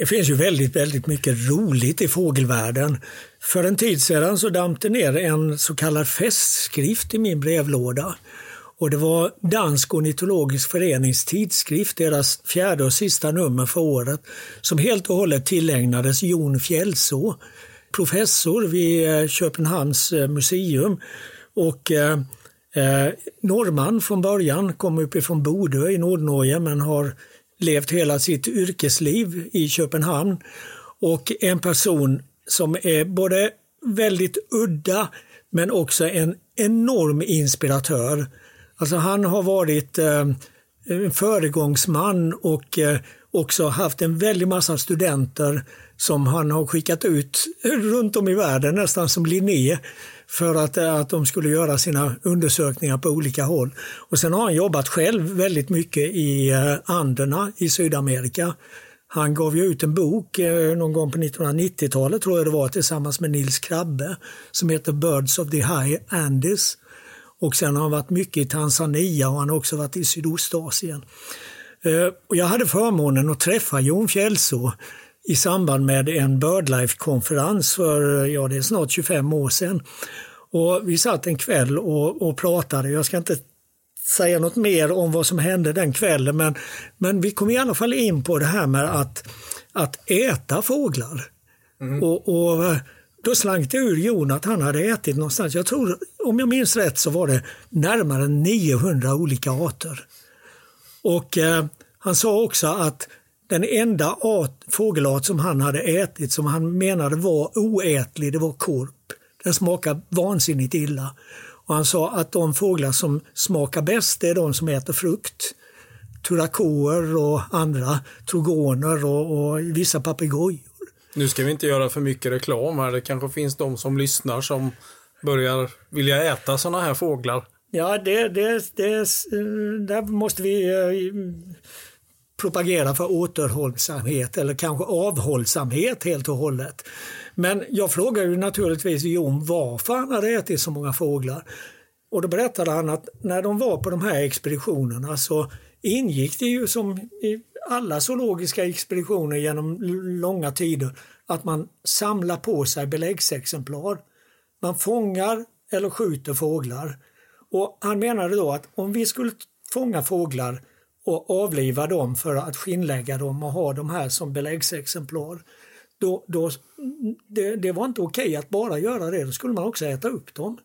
Det finns ju väldigt, väldigt mycket roligt i fågelvärlden. För en tid sedan så damp det ner en så kallad festskrift i min brevlåda. Och det var Dansk ornitologisk förenings tidskrift, deras fjärde och sista nummer för året, som helt och hållet tillägnades Jon Fjällså, professor vid eh, Köpenhamns eh, museum och eh, eh, norrman från början, kom uppifrån Bodö i Nordnorge men har levt hela sitt yrkesliv i Köpenhamn och en person som är både väldigt udda men också en enorm inspiratör. Alltså han har varit eh, en föregångsman och eh, också haft en väldig massa studenter som han har skickat ut runt om i världen, nästan som Linné, för att, eh, att de skulle göra sina undersökningar på olika håll. Och sen har han jobbat själv väldigt mycket i eh, Anderna i Sydamerika. Han gav ju ut en bok eh, någon gång på 1990-talet tror jag det var tillsammans med Nils Krabbe som heter Birds of the High Andes. Och sen har han varit mycket i Tanzania och han har också varit i Sydostasien. Jag hade förmånen att träffa Jon Fjällså i samband med en Birdlife-konferens för ja, det är snart 25 år sedan. Och vi satt en kväll och, och pratade. Jag ska inte säga något mer om vad som hände den kvällen men, men vi kom i alla fall in på det här med att, att äta fåglar. Mm. Och, och, då slank det ur Jon att han hade ätit någonstans, jag tror om jag minns rätt så var det närmare 900 olika arter. Och eh, han sa också att den enda art, fågelart som han hade ätit som han menade var oätlig, det var korp. Den smakar vansinnigt illa. Och han sa att de fåglar som smakar bäst är de som äter frukt. Turakoer och andra, trogoner och, och vissa papegojor. Nu ska vi inte göra för mycket reklam här. Det kanske finns de som lyssnar som börjar vilja äta sådana här fåglar. Ja, det, det, det, där måste vi eh, propagera för återhållsamhet eller kanske avhållsamhet helt och hållet. Men jag frågade ju naturligtvis Jon varför han hade ätit så många fåglar. Och då berättade han att när de var på de här expeditionerna så ingick det ju som i alla zoologiska expeditioner genom långa tider att man samlar på sig beläggsexemplar. Man fångar eller skjuter fåglar. Och han menade då att om vi skulle fånga fåglar och avliva dem för att skinnlägga dem och ha de här som beläggsexemplar. Då, då, det, det var inte okej att bara göra det, då skulle man också äta upp dem.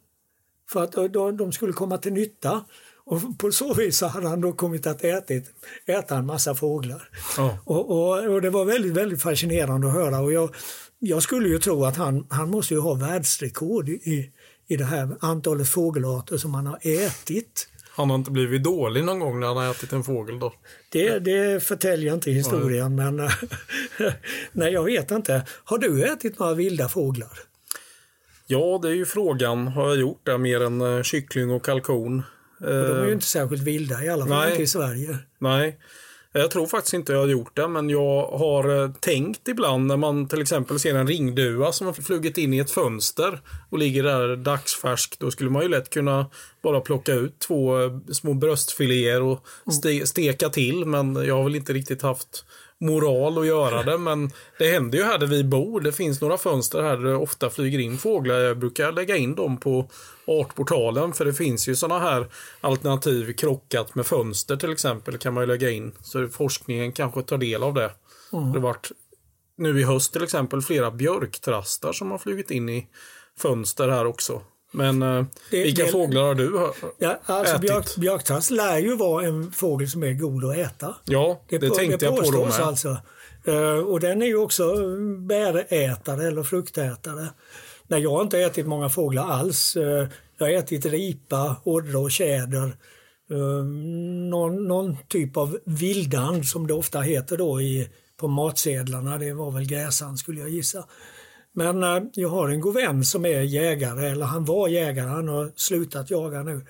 För att då, de skulle komma till nytta. Och på så vis hade han då kommit att ätit, äta en massa fåglar. Ja. Och, och, och, det var väldigt, väldigt fascinerande att höra. Och jag, jag skulle ju tro att han, han måste ju ha världsrekord i, i det här antalet fågelarter som han har ätit. Han har inte blivit dålig någon gång när han har ätit en fågel då? Det, det förtäljer inte historien, men nej, jag vet inte. Har du ätit några vilda fåglar? Ja, det är ju frågan. Har jag gjort det mer än eh, kyckling och kalkon? Och de är ju Eh, inte särskilt vilda, i alla fall Nej. inte i Sverige. Nej, jag tror faktiskt inte jag har gjort det, men jag har eh, tänkt ibland när man till exempel ser en ringdua som har flugit in i ett fönster och ligger där dagsfärsk. Då skulle man ju lätt kunna bara plocka ut två eh, små bröstfiléer och ste steka till, men jag har väl inte riktigt haft moral att göra det. Men det händer ju här där vi bor. Det finns några fönster här där det ofta flyger in fåglar. Jag brukar lägga in dem på artportalen för det finns ju sådana här alternativ krockat med fönster till exempel kan man ju lägga in. Så forskningen kanske tar del av det. Det har varit nu i höst till exempel flera björktrastar som har flugit in i fönster här också. Men eh, Det- vilka det- fåglar har du hö- Ja, alltså ätit? björk, lär ju vara en fågel som är god att äta. Ja, det, på- tänkte jag på då med. Alltså. Eh, och den är ju också bärätare eller fruktätare. Nej, jag har inte ätit många fåglar alls. Eh, jag har ätit ripa, orre och tjäder. Eh, någon, någon typ av vildan som det ofta heter då i, på matsedlarna. Det var väl gräsand skulle jag gissa. Men eh, jag har en god vän som är jägare, eller han var jägare, han har slutat jaga nu.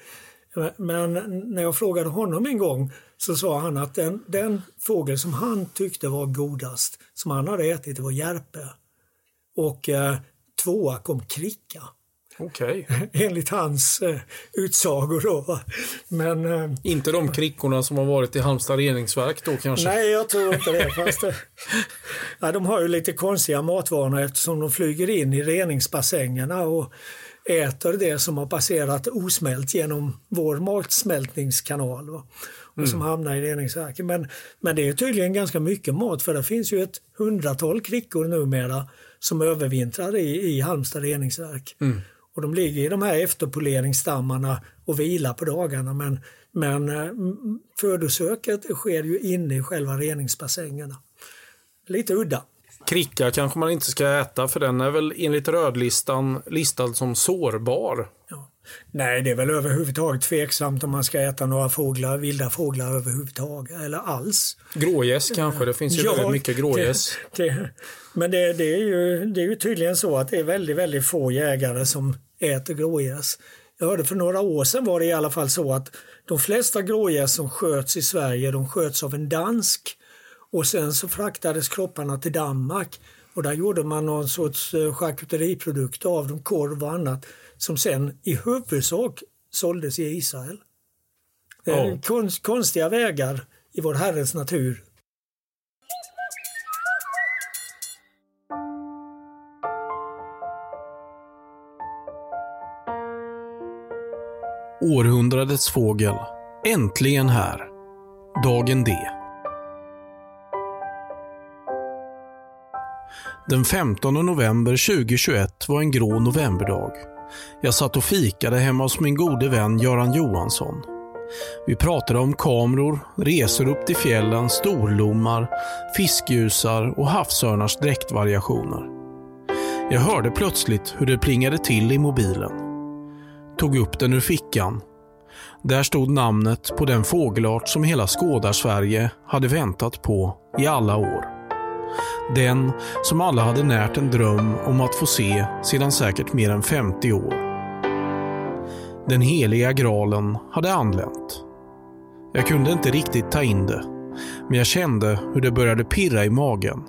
Eh, men när jag frågade honom en gång så sa han att den, den fågel som han tyckte var godast, som han hade ätit, det var järpe. Och eh, tvåa kom kricka, Okej. enligt hans eh, utsagor. Då. Men eh, Inte de krickorna som har varit i Halmstad reningsverk då kanske? nej, jag tror inte det. Fast, eh, ja, de har ju lite konstiga matvanor eftersom de flyger in i reningsbassängerna och äter det som har passerat osmält genom vår matsmältningskanal. Va? Och som hamnar i reningsverket. Men, men det är tydligen ganska mycket mat för det finns ju ett hundratal krickor numera som övervintrar i, i Halmstad reningsverk. Och de ligger i de här efterpoleringsstammarna och vilar på dagarna men, men eh, födosöket sker ju inne i själva reningsbassängerna. Lite udda. Kricka kanske man inte ska äta för den är väl enligt rödlistan listad som sårbar. Ja. Nej, det är väl överhuvudtaget tveksamt om man ska äta några fåglar, vilda fåglar överhuvudtaget, eller alls. Grågäss kanske, det finns ju Ja, väldigt mycket grågäss. Men det, det, är ju, det är ju tydligen så att det är väldigt, väldigt få jägare som äter grågäss. Jag hörde för några år sedan var det i alla fall så att de flesta grågäss som sköts i Sverige, de sköts av en dansk och sen så fraktades kropparna till Danmark och där gjorde man någon sorts eh, charkuteriprodukt av dem, korv och annat, som sen i huvudsak såldes i Israel. Konst, konstiga vägar i vår Herres natur. Århundradets fågel. Äntligen här. Dagen D. Den 15 november 2021 var en grå novemberdag. Jag satt och fikade hemma hos min gode vän Göran Johansson. Vi pratade om kameror, resor upp till fjällen, storlommar, fiskljusar och havsörnars dräktvariationer. Jag hörde plötsligt hur det plingade till i mobilen. Tog upp den ur fickan. Där stod namnet på den fågelart som hela Skådarsverige hade väntat på i alla år. Den som alla hade närt en dröm om att få se sedan säkert mer än 50 år. Den heliga graalen hade anlänt. Jag kunde inte riktigt ta in det, men jag kände hur det började pirra i magen.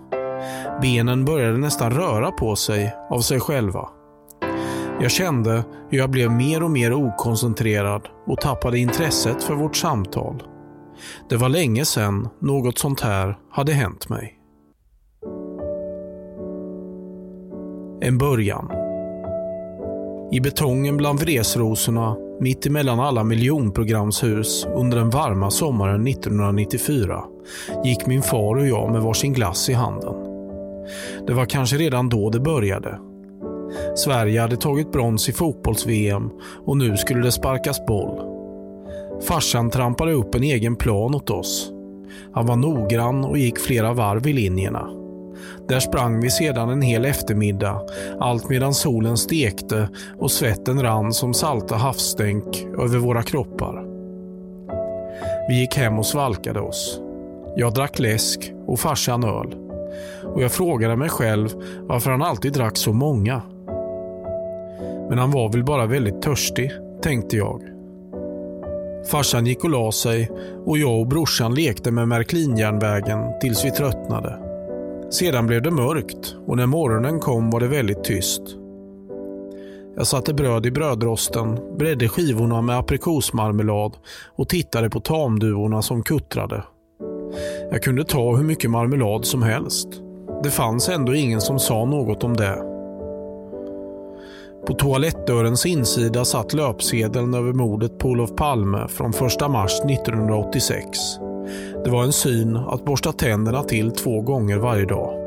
Benen började nästan röra på sig av sig själva. Jag kände hur jag blev mer och mer okoncentrerad och tappade intresset för vårt samtal. Det var länge sedan något sånt här hade hänt mig. En början. I betongen bland vresrosorna, mitt emellan alla miljonprogramshus under den varma sommaren 1994 gick min far och jag med varsin glass i handen. Det var kanske redan då det började. Sverige hade tagit brons i fotbolls-VM och nu skulle det sparkas boll. Farsan trampade upp en egen plan åt oss. Han var noggrann och gick flera varv i linjerna. Där sprang vi sedan en hel eftermiddag, allt medan solen stekte och svetten rann som salta havsstänk över våra kroppar. Vi gick hem och svalkade oss. Jag drack läsk och farsan öl. Och jag frågade mig själv varför han alltid drack så många. Men han var väl bara väldigt törstig, tänkte jag. Farsan gick och la sig och jag och brorsan lekte med Märklinjärnvägen tills vi tröttnade. Sedan blev det mörkt och när morgonen kom var det väldigt tyst. Jag satte bröd i brödrosten, bredde skivorna med aprikosmarmelad och tittade på tamduvorna som kuttrade. Jag kunde ta hur mycket marmelad som helst. Det fanns ändå ingen som sa något om det. På toalettdörrens insida satt löpsedeln över mordet på Olof Palme från 1 mars 1986. Det var en syn att borsta tänderna till två gånger varje dag.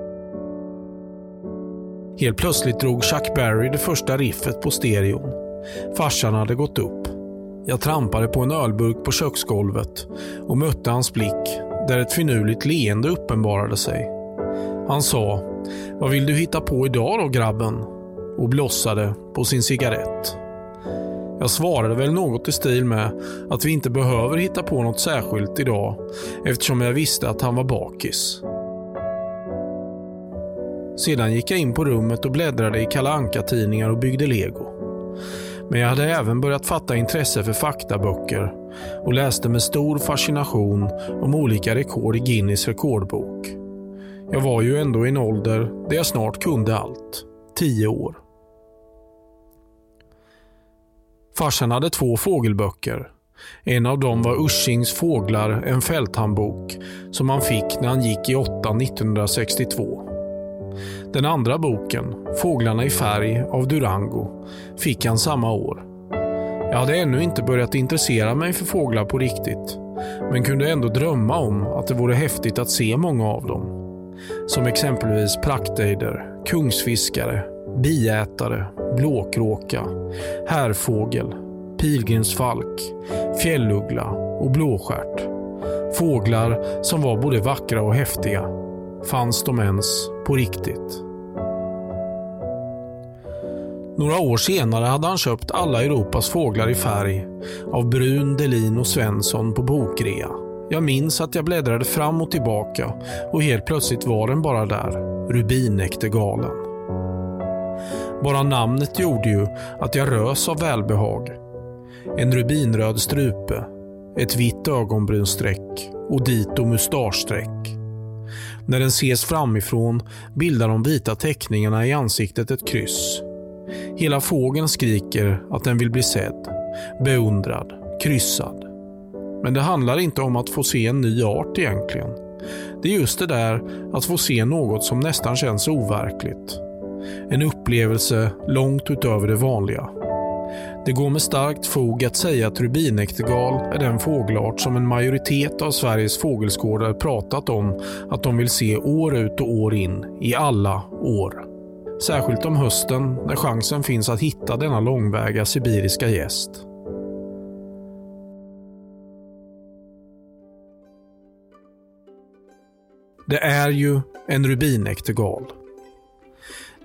Helt plötsligt drog Chuck Berry det första riffet på stereon. Farsan hade gått upp. Jag trampade på en ölburk på köksgolvet och mötte hans blick där ett finurligt leende uppenbarade sig. Han sa “Vad vill du hitta på idag då grabben?” Och blossade på sin cigarett. Jag svarade väl något i stil med att vi inte behöver hitta på något särskilt idag eftersom jag visste att han var bakis. Sedan gick jag in på rummet och bläddrade i Kalle Anka-tidningar och byggde lego. Men jag hade även börjat fatta intresse för faktaböcker och läste med stor fascination om olika rekord i Guinness rekordbok. Jag var ju ändå i en ålder där jag snart kunde allt. Tio år. Farsan hade två fågelböcker. En av dem var Uschings Fåglar, en fälthandbok som han fick när han gick i åttan 1962. Den andra boken, Fåglarna i färg av Durango, fick han samma år. Jag hade ännu inte börjat intressera mig för fåglar på riktigt, men kunde ändå drömma om att det vore häftigt att se många av dem. Som exempelvis praktejder, kungsfiskare, biätare, blåkråka, härfågel, pilgrimsfalk, fjälluggla och blåstjärt. Fåglar som var både vackra och häftiga. Fanns de ens på riktigt? Några år senare hade han köpt alla Europas fåglar i färg av Brun, Delin och Svensson på bokrea. Jag minns att jag bläddrade fram och tillbaka och helt plötsligt var den bara där. Rubinäktergalen. Bara namnet gjorde ju att jag rös av välbehag. En rubinröd strupe, ett vitt ögonbrynsträck och dito mustaschsträck. När den ses framifrån bildar de vita teckningarna i ansiktet ett kryss. Hela fågeln skriker att den vill bli sedd, beundrad, kryssad. Men det handlar inte om att få se en ny art egentligen. Det är just det där att få se något som nästan känns overkligt. En upplevelse långt utöver det vanliga. Det går med starkt fog att säga att rubinäktergal är den fågelart som en majoritet av Sveriges fågelskådare pratat om att de vill se år ut och år in, i alla år. Särskilt om hösten när chansen finns att hitta denna långväga sibiriska gäst. Det är ju en rubinäktergal.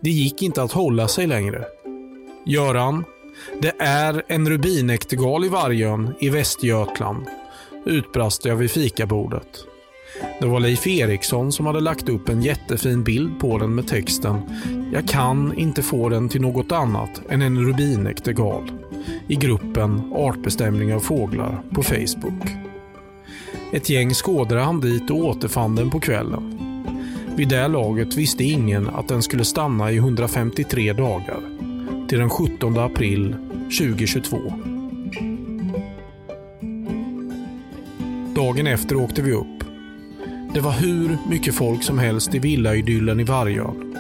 Det gick inte att hålla sig längre. Göran, det är en rubinäktergal i Vargön i Västergötland, utbrast jag vid fikabordet. Det var Leif Eriksson som hade lagt upp en jättefin bild på den med texten “Jag kan inte få den till något annat än en rubinäktergal” i gruppen Artbestämning av fåglar på Facebook. Ett gäng skådare han dit och återfann den på kvällen. Vid det laget visste ingen att den skulle stanna i 153 dagar. Till den 17 april 2022. Dagen efter åkte vi upp. Det var hur mycket folk som helst i villaidyllen i Vargön.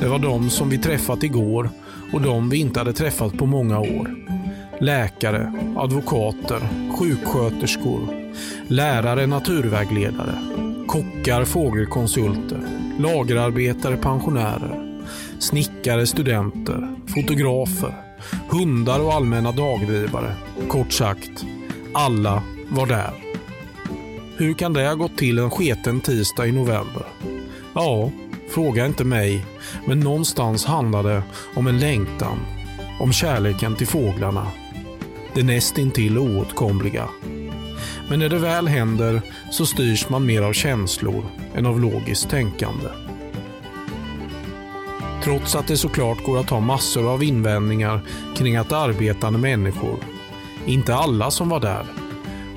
Det var de som vi träffat igår och de vi inte hade träffat på många år. Läkare, advokater, sjuksköterskor, lärare, naturvägledare, kockar, fågelkonsulter, lagerarbetare, pensionärer, snickare, studenter, fotografer, hundar och allmänna dagdrivare. Kort sagt, alla var där. Hur kan det ha gått till en sketen tisdag i november? Ja, fråga inte mig, men någonstans handlar det om en längtan, om kärleken till fåglarna. Det nästintill oåtkomliga. Men när det väl händer så styrs man mer av känslor än av logiskt tänkande. Trots att det såklart går att ha massor av invändningar kring att arbetande människor, inte alla som var där,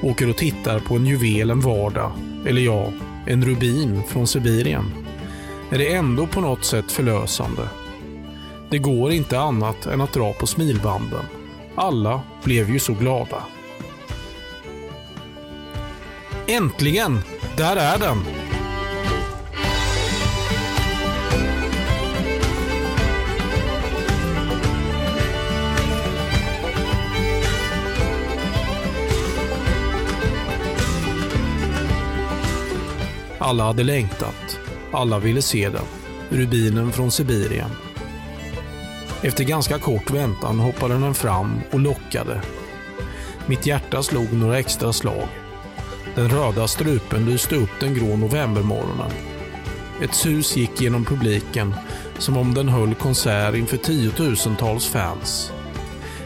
åker och tittar på en juvel en vardag, eller ja, en rubin från Sibirien, är det ändå på något sätt förlösande. Det går inte annat än att dra på smilbanden. Alla blev ju så glada. Äntligen! Där är den! Alla hade längtat. Alla ville se den. Rubinen från Sibirien. Efter ganska kort väntan hoppade den fram och lockade. Mitt hjärta slog några extra slag. Den röda strupen lyste upp den grå novembermorgonen. Ett sus gick genom publiken som om den höll konsert inför tiotusentals fans.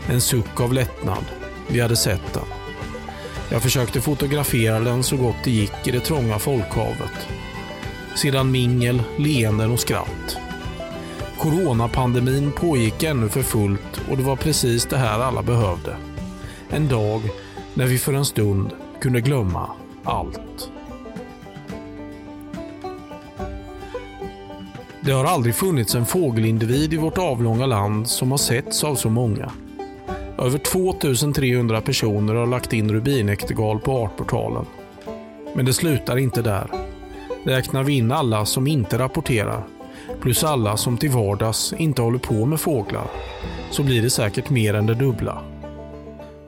En suck av lättnad. Vi hade sett den. Jag försökte fotografera den så gott det gick i det trånga folkhavet. Sedan mingel, leenden och skratt. Coronapandemin pågick ännu för fullt och det var precis det här alla behövde. En dag när vi för en stund kunde glömma allt. Det har aldrig funnits en fågelindivid i vårt avlånga land som har setts av så många. Över 2300 personer har lagt in rubinäktergal på Artportalen. Men det slutar inte där. Räknar vi in alla som inte rapporterar, plus alla som till vardags inte håller på med fåglar, så blir det säkert mer än det dubbla.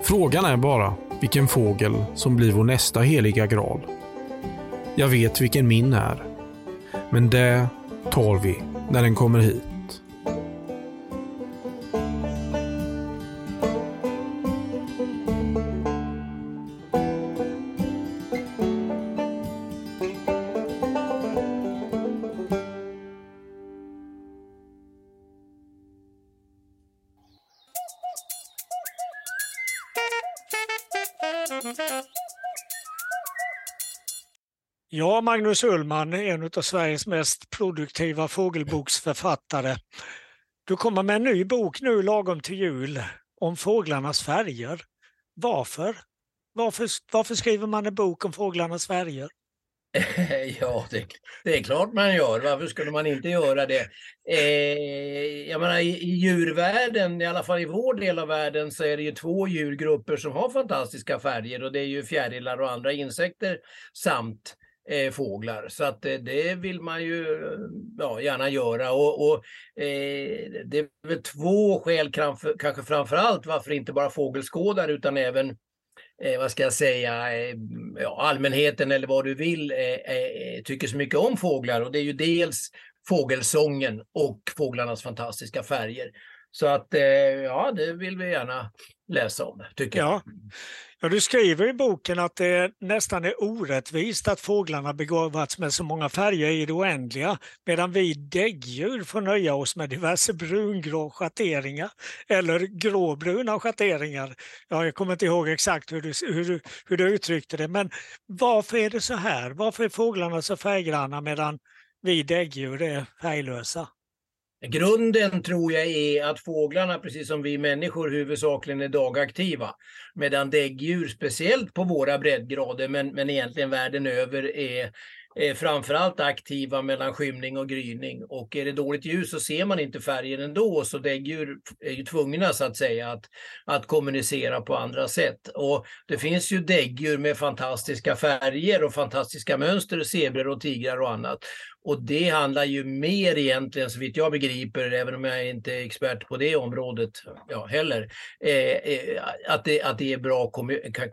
Frågan är bara vilken fågel som blir vår nästa heliga graal. Jag vet vilken min är. Men det tar vi när den kommer hit. Var Magnus Ullman, en av Sveriges mest produktiva fågelboksförfattare. Du kommer med en ny bok nu lagom till jul om fåglarnas färger. Varför? Varför, varför skriver man en bok om fåglarnas färger? Ja, det, det, är klart man gör. Varför skulle man inte göra det? Eh, jag menar, i, i djurvärlden, i alla fall i vår del av världen, så är det ju två djurgrupper som har fantastiska färger och det är ju fjärilar och andra insekter samt eh, fåglar. Så att eh, det vill man ju ja, gärna göra. Och, och eh, Det är väl två skäl kanske framför allt varför inte bara fågelskådare utan även eh, vad ska jag säga, eh, ja, allmänheten eller vad du vill eh, eh, tycker så mycket om fåglar. Och det är ju dels fågelsången och fåglarnas fantastiska färger. Så att eh, ja, det vill vi gärna läsa om, tycker ja. jag. Ja, du skriver i boken att det nästan är orättvist att fåglarna begåvats med så många färger i det oändliga, medan vi däggdjur får nöja oss med diverse brungrå schatteringar eller gråbruna schatteringar. Ja, jag kommer inte ihåg exakt hur du, hur, du, hur du uttryckte det, men varför är det så här? Varför är fåglarna så färggranna medan vi däggdjur är färglösa? Grunden tror jag är att fåglarna, precis som vi människor, huvudsakligen är dagaktiva. Medan däggdjur, speciellt på våra breddgrader, men, men egentligen världen över, är eh, framförallt aktiva mellan skymning och gryning. Och är det dåligt ljus så ser man inte färgen ändå, så däggdjur är ju tvungna så att säga att, att kommunicera på andra sätt. Och det finns ju däggdjur med fantastiska färger och fantastiska mönster, zebror och tigrar och annat. Och det handlar ju mer egentligen, så vitt jag begriper, även om jag inte är expert på det området ja, heller, eh, eh att, det, att det är bra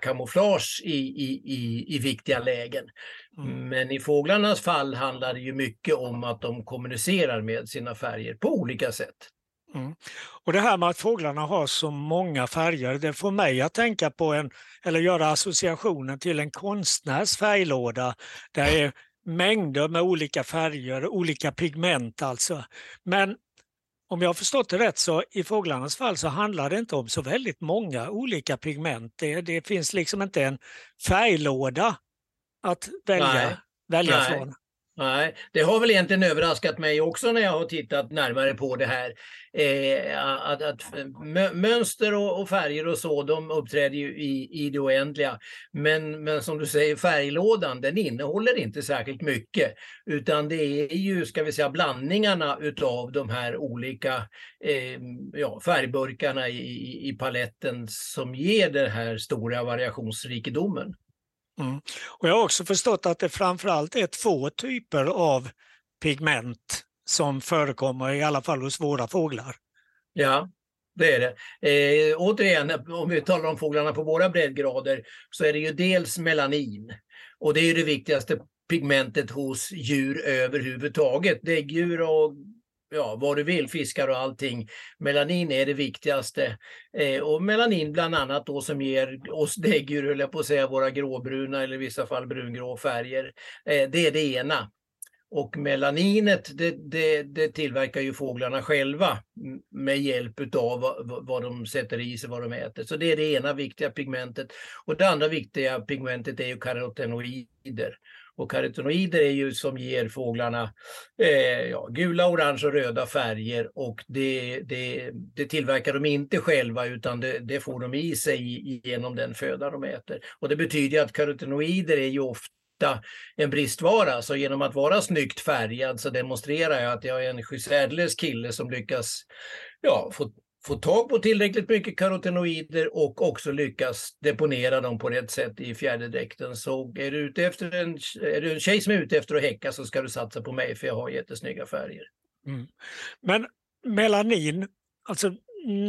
kamouflage i, i, i, i viktiga lägen. Mm. Men i fåglarnas fall handlar det ju mycket om att de kommunicerar med sina färger på olika sätt. Mm. Och det här med att fåglarna har så många färger, det får mig att tänka på en, eller göra associationen till en konstnärs färglåda. Det är mängder med olika färger, olika pigment alltså. Men om jag har förstått det rätt så i fåglarnas fall så handlar det inte om så väldigt många olika pigment. Det, det finns liksom inte en färglåda att välja, Nej. välja Nej. från. Nej, det har väl egentligen överraskat mig också när jag har tittat närmare på det här. Eh, att, att mönster och, och, färger och så, de uppträder ju i, i det oändliga. Men, men som du säger, färglådan, den innehåller inte särskilt mycket. Utan det är ju, ska vi säga, blandningarna utav de här olika eh, ja, färgburkarna i, i paletten som ger den här stora variationsrikedomen. Mm. Och jag har också förstått att det framförallt är två typer av pigment som förekommer i alla fall hos våra fåglar. Ja, det är det. Eh, återigen, om vi talar om fåglarna på våra breddgrader så är det ju dels melanin och det är det viktigaste pigmentet hos djur överhuvudtaget. Däggdjur och ja, vad du vill, fiskar och allting. Melanin är det viktigaste. Eh, och melanin bland annat då som ger oss däggdjur, höll jag på att säga, våra gråbruna eller i vissa fall brungrå färger. Eh, det är det ena. Och melaninet det, det, det, tillverkar ju fåglarna själva med hjälp av vad, vad de sätter i sig, vad de äter. Så det är det ena viktiga pigmentet. Och det andra viktiga pigmentet är ju karotenoider. Och karotenoider är ju som ger fåglarna eh, ja, gula, orange och röda färger och det, det, det tillverkar de inte själva utan det, det, får de i sig genom den föda de äter. Och det betyder att karotenoider är ju ofta en bristvara. Så genom att vara snyggt färgad så demonstrerar jag att jag är en särdeles kille som lyckas ja, få få tag på tillräckligt mycket karotenoider och också lyckas deponera dem på rätt sätt i fjäderdräkten. Så är du, ute efter en, är du en tjej som är ute efter att häcka så ska du satsa på mig för jag har jättesnygga färger. Mm. Men melanin, alltså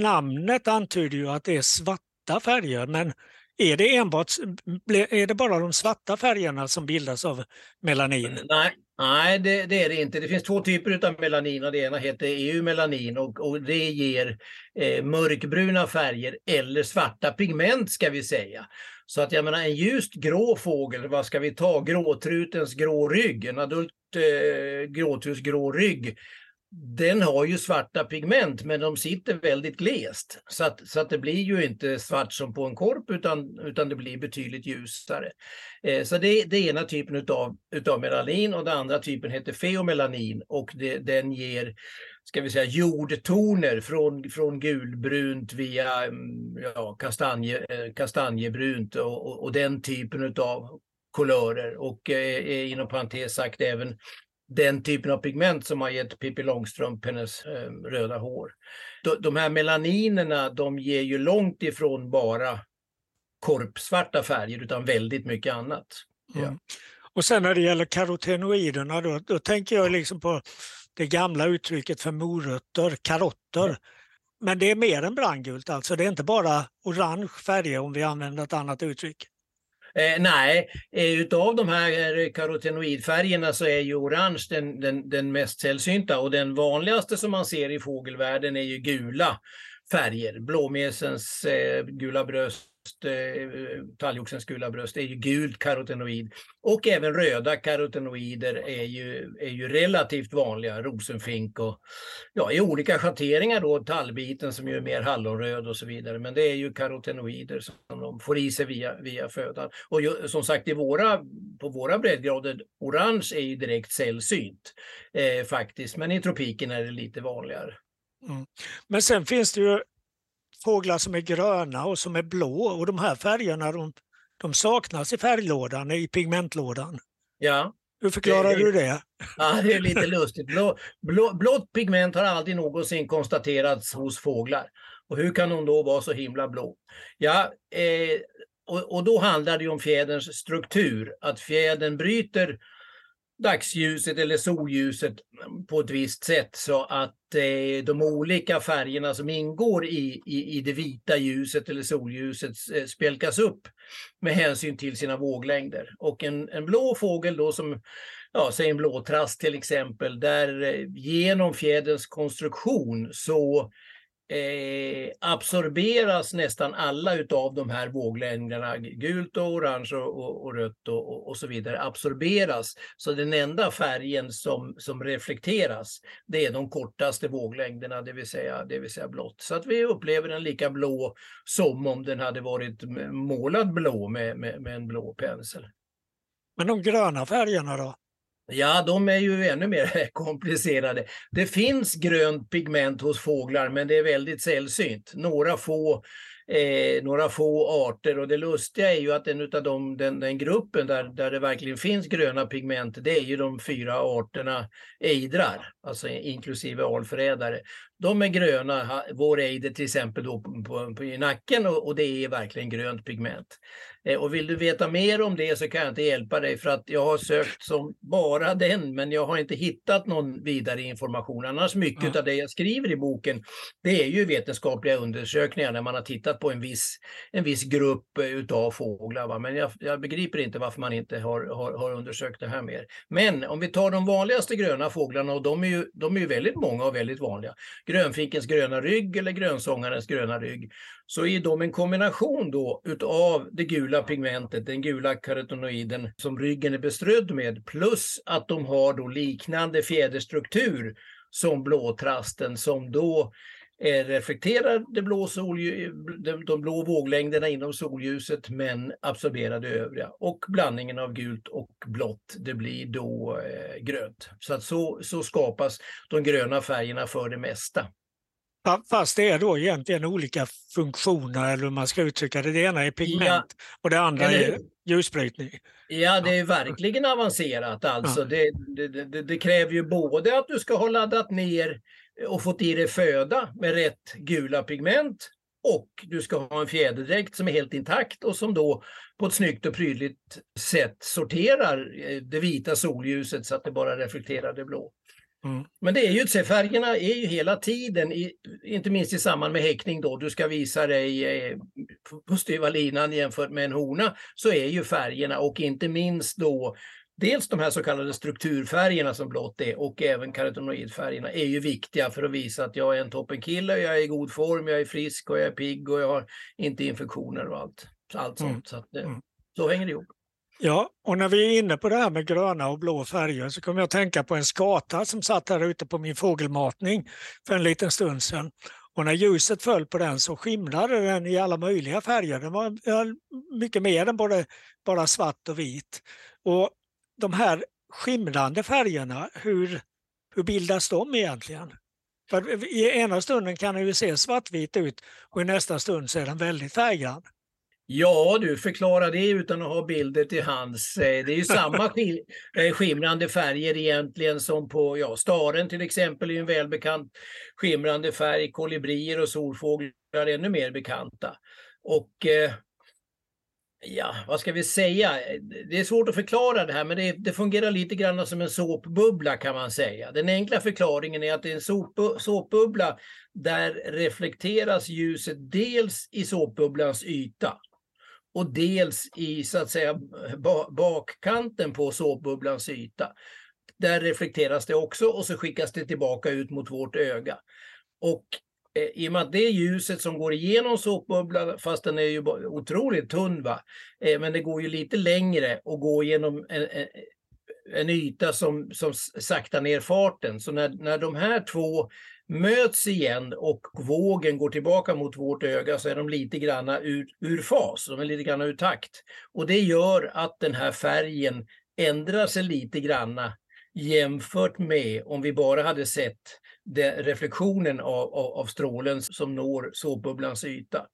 namnet antyder ju att det är svarta färger men är det enbart är det bara de svarta färgerna som bildas av melanin? Nej, Nej, det, det, är det inte. Det finns två typer av melanin och det ena heter EU-melanin och, och, det ger eh, mörkbruna färger eller svarta pigment ska vi säga. Så att jag menar en ljust grå fågel, vad ska vi ta? Gråtrutens grå rygg, en adult eh, gråtrus grå rygg den har ju svarta pigment men de sitter väldigt glest. Så att, så att det blir ju inte svart som på en korp utan, utan det blir betydligt ljusare. Eh, så det, det är ena typen utav, utav melanin och den andra typen heter feomelanin och det, den ger ska vi säga jordtoner från, från gulbrunt via mm, ja, kastanje, eh, kastanjebrunt och, och, och den typen utav kulörer och eh, eh, inom parentes sagt även den typen av pigment som har gett Pippi Långstrump hennes eh, röda hår. De, de här melaninerna de ger ju långt ifrån bara korpsvarta färger utan väldigt mycket annat. Mm. Ja. Och sen när det gäller karotenoiderna då, då tänker jag liksom på det gamla uttrycket för morötter, karotter. Ja. Men det är mer än brandgult alltså, det är inte bara orange färger om vi använder ett annat uttryck. Eh, nej, eh, utav de här eh, karotenoidfärgerna så är ju orange den, den, den mest sällsynta och den vanligaste som man ser i fågelvärlden är ju gula färger. Blåmesens eh, gula bröst, Eh, talgoxens gula bröst är ju gult karotenoid. Och även röda karotenoider är ju, är ju relativt vanliga, rosenfink och ja, i olika schatteringar då, tallbiten som ju är mer hallonröd och så vidare. Men det är ju karotenoider som de får i sig via, via födan. Och ju, som sagt, i våra, på våra breddgrader, orange är ju direkt sällsynt eh, faktiskt, men i tropiken är det lite vanligare. Mm. Men sen finns det ju fåglar som är gröna och som är blå och de här färgerna de, de saknas i färglådan, i pigmentlådan. Ja. Hur förklarar det, du det? Ja, det är lite lustigt. Blå, blå, blått pigment har aldrig någonsin konstaterats hos fåglar. Och hur kan de då vara så himla blå? Ja, eh, och, och, då handlar det om fjäderns struktur, att fjädern bryter dagsljuset eller solljuset på ett visst sätt så att eh, de olika färgerna som ingår i, i, i det vita ljuset eller solljuset eh, spjälkas upp med hänsyn till sina våglängder. Och en, en blå fågel då som, ja, säg en blåtrast till exempel, där eh, genom fjäderns konstruktion så eh, absorberas nästan alla utav de här våglängderna, gult och orange och, och, och rött och, och, så vidare, absorberas. Så den enda färgen som, som reflekteras, det är de kortaste våglängderna, det vill säga, det vill säga blått. Så att vi upplever den lika blå som om den hade varit målad blå med, med, med en blå pensel. Men de gröna färgerna då? Ja, de är ju ännu mer komplicerade. Det finns grönt pigment hos fåglar, men det är väldigt sällsynt. Några få, eh, några få arter och det lustiga är ju att en av de den, den gruppen där, där det verkligen finns gröna pigment, det är ju de fyra arterna ejdrar, alltså inklusive alförrädare. De är gröna, vår ejder till exempel då på, på, på, i nacken och, och det är verkligen grönt pigment. Eh, och vill du veta mer om det så kan jag inte hjälpa dig för att jag har sökt som bara den men jag har inte hittat någon vidare information. Annars mycket ja. av det jag skriver i boken det är ju vetenskapliga undersökningar när man har tittat på en viss, en viss grupp utav fåglar. Va? Men jag, jag begriper inte varför man inte har, har, har, undersökt det här mer. Men om vi tar de vanligaste gröna fåglarna och de är ju, de är ju väldigt många och väldigt vanliga. Grönfinkens gröna rygg eller grönsångarens gröna rygg. Så är de en kombination då utav det gula pigmentet, den gula karotenoiden som ryggen är beströdd med, plus att de har då liknande fjäderstruktur som blåtrasten som då reflekterar det blå de, de blå våglängderna inom solljuset men absorberar det övriga. Och blandningen av gult och blått, det blir då eh, grönt. Så, att så, så skapas de gröna färgerna för det mesta. Fast det är då egentligen olika funktioner eller hur man ska uttrycka det. Det ena är pigment ja. och det andra eller... är ljusbrytning. Ja, det är verkligen avancerat alltså. Ja. Det, det, det, det, kräver ju både att du ska ha laddat ner och fått i dig föda med rätt gula pigment och du ska ha en fjäderdräkt som är helt intakt och som då på ett snyggt och prydligt sätt sorterar eh, det vita solljuset så att det bara reflekterar det blå. Mm. Men det är ju så, färgerna är ju hela tiden, i, inte minst i samband med häckning då, du ska visa dig eh, på styva linan jämfört med en hona, så är ju färgerna och inte minst då Dels de här så kallade strukturfärgerna som blått är och även karotenoidfärgerna är ju viktiga för att visa att jag är en toppenkille, jag är i god form, jag är frisk och jag är pigg och jag har inte infektioner och allt, allt sånt. Mm. Så, att, mm. så hänger det ihop. Ja, och när vi är inne på det här med gröna och blå färger så kommer jag att tänka på en skata som satt här ute på min fågelmatning för en liten stund sedan. Och när ljuset föll på den så skimrade den i alla möjliga färger. Den var mycket mer än både, bara svart och vit. Och de här skimrande färgerna, hur, hur bildas de egentligen? För I ena stunden kan den ju se svartvit ut och i nästa stund så är den väldigt färggrann. Ja du, förklara det utan att ha bilder till hands. Eh, det är ju samma eh, skimrande färger egentligen som på ja, staren till exempel, är en välbekant skimrande färg. Kolibrier och solfåglar är ännu mer bekanta. Och eh, ja, vad ska vi säga? Det är svårt att förklara det här, men det, det, fungerar lite grann som en såpbubbla kan man säga. Den enkla förklaringen är att det är en såpbubbla där reflekteras ljuset dels i såpbubblans yta och dels i så att säga bakkanten på såpbubblans yta. Där reflekteras det också och så skickas det tillbaka ut mot vårt öga. Och Eh, i och med att det ljuset som går igenom såpbubblan, fast den är ju otroligt tunn, va? Eh, men det går ju lite längre och går genom en, en, en yta som, som saktar ner farten. Så när, när de här två möts igen och vågen går tillbaka mot vårt öga så är de lite granna ur, ur fas, de är lite granna ur takt. Och det gör att den här färgen ändrar sig lite granna jämfört med om vi bara hade sett reflektionen av, av, av strålen som når såpbubblans yta.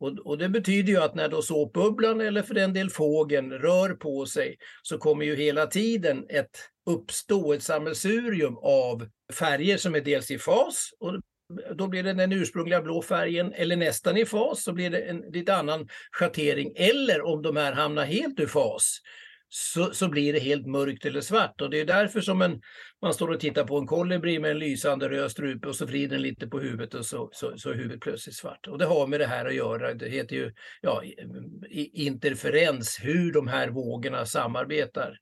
Och, och, det betyder ju att när då såpbubblan eller för den del fågeln rör på sig så kommer ju hela tiden ett uppstå, ett sammelsurium av färger som är dels i fas och då blir det den ursprungliga blå färgen eller nästan i fas så blir det en lite annan schattering. Eller om de här hamnar helt ur fas så, så blir det helt mörkt eller svart. Och det är därför som en, man står och tittar på en kolibri med en lysande röd strupe och så vrider den lite på huvudet och så, så, så är huvudet plötsligt svart. Och det har med det här att göra. Det heter ju ja, interferens, hur de här vågorna samarbetar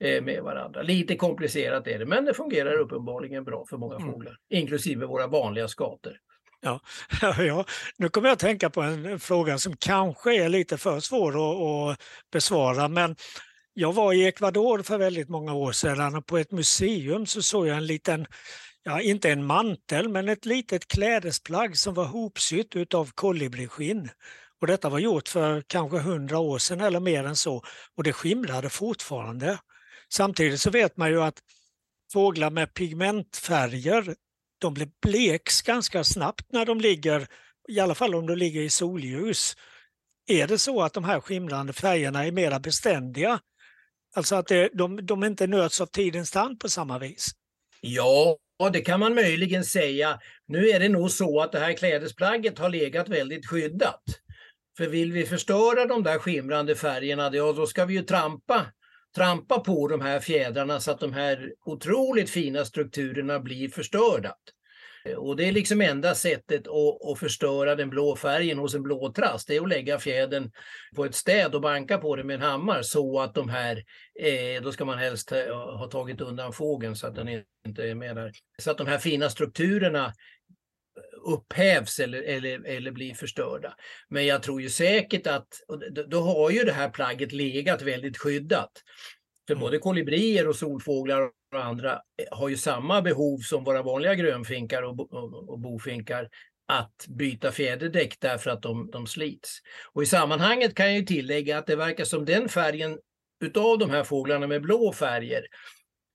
eh, med varandra. Lite komplicerat är det, men det fungerar uppenbarligen bra för många mm. fåglar, inklusive våra vanliga skator. Ja, ja, nu kommer jag att tänka på en fråga som kanske är lite för svår att, att besvara, men jag var i Ecuador för väldigt många år sedan och på ett museum så såg jag en liten, ja inte en mantel, men ett litet klädesplagg som var hopsytt utav kolibriskinn. Och detta var gjort för kanske hundra år sedan eller mer än så och det skimrade fortfarande. Samtidigt så vet man ju att fåglar med pigmentfärger de blir bleks ganska snabbt när de ligger, i alla fall om de ligger i solljus. Är det så att de här skimrande färgerna är mera beständiga Alltså att det, de, de inte nöts av tidens tand på samma vis? Ja, det kan man möjligen säga. Nu är det nog så att det här klädesplagget har legat väldigt skyddat. För vill vi förstöra de där skimrande färgerna, ja, då ska vi ju trampa, trampa på de här fjädrarna så att de här otroligt fina strukturerna blir förstörda. Och det är liksom enda sättet att, att förstöra den blå färgen hos en blåtrast, det är att lägga fjädern på ett städ och banka på det med en hammare så att de här, eh, då ska man helst ha, ha tagit undan fågeln så att den inte är med där. Så att de här fina strukturerna upphävs eller, eller, eller blir förstörda. Men jag tror ju säkert att, då har ju det här plagget legat väldigt skyddat. För både kolibrier och solfåglar och andra eh, har ju samma behov som våra vanliga grönfinkar och, och, och bofinkar att byta fjäderdäck därför att de, de slits. Och i sammanhanget kan jag ju tillägga att det verkar som den färgen utav de här fåglarna med blå färger,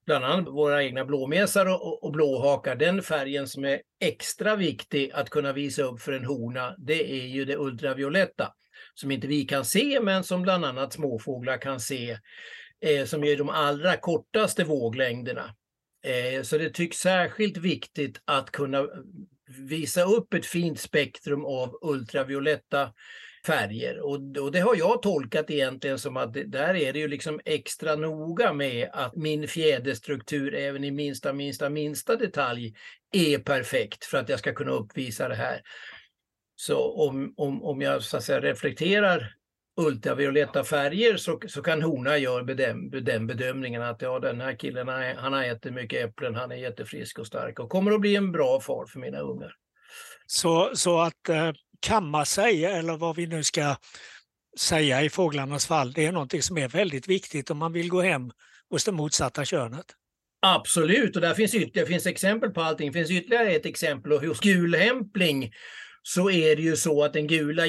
bland annat våra egna blåmesar och, och blåhakar, den färgen som är extra viktig att kunna visa upp för en hona, det är ju det ultravioletta som inte vi kan se men som bland annat småfåglar kan se eh, som är de allra kortaste våglängderna. Eh, så det tycks särskilt viktigt att kunna visa upp ett fint spektrum av ultravioletta färger. Och, och, det har jag tolkat egentligen som att det, där är det ju liksom extra noga med att min fjäderstruktur även i minsta, minsta, minsta detalj är perfekt för att jag ska kunna uppvisa det här. Så om, om, om jag så att säga, reflekterar ultravioletta färger så, så kan Horna göra den, den bedömningen att ja, den här killen han har ätit mycket äpplen, han är jättefrisk och stark och kommer att bli en bra far för mina ungar. Så, så att eh, kamma sig, eller vad vi nu ska säga i fåglarnas fall, det är något som är väldigt viktigt om man vill gå hem hos det motsatta könet. Absolut, och där finns, ytterligare, finns exempel på allting. Det finns ytterligare ett exempel hos gulhämpling så är det ju så att den gula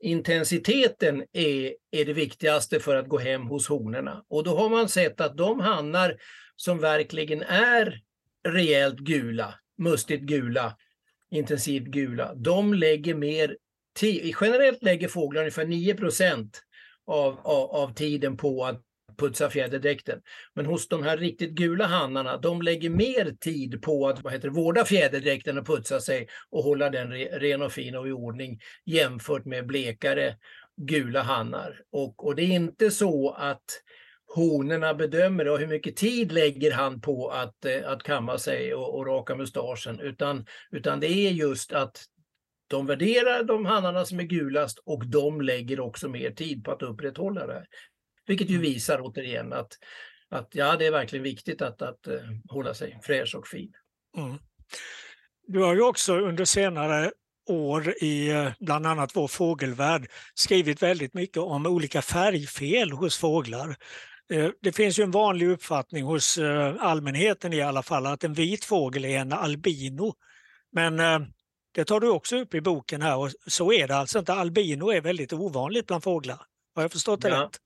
intensiteten är, är det viktigaste för att gå hem hos honorna. Och då har man sett att de hannar som verkligen är rejält gula, mustigt gula, intensivt gula, de lägger mer tid. Generellt lägger fåglar ungefär 9 av, av, av tiden på att putsa fjäderdräkten. Men hos de här riktigt gula hannarna, de lägger mer tid på att vad heter, vårda fjäderdräkten och putsa sig och hålla den ren och fin och i ordning jämfört med blekare gula hannar. Och, och det är inte så att honorna bedömer och hur mycket tid lägger han på att, eh, att kamma sig och, och raka mustaschen utan, utan det är just att de värderar de hannarna som är gulast och de lägger också mer tid på att upprätthålla det här. Vilket ju mm. visar återigen att, att ja, det är verkligen viktigt att, att uh, hålla sig fräsch och fin. Mm. Du har ju också under senare år i eh, bland annat Vår fågelvärld skrivit väldigt mycket om olika färgfel hos fåglar. Eh, det finns ju en vanlig uppfattning hos allmänheten i alla fall att en vit fågel är en albino. Men det tar du också upp i boken här och så är det alltså inte. Albino är väldigt ovanligt bland fåglar. Har jag förstått det ja. rätt?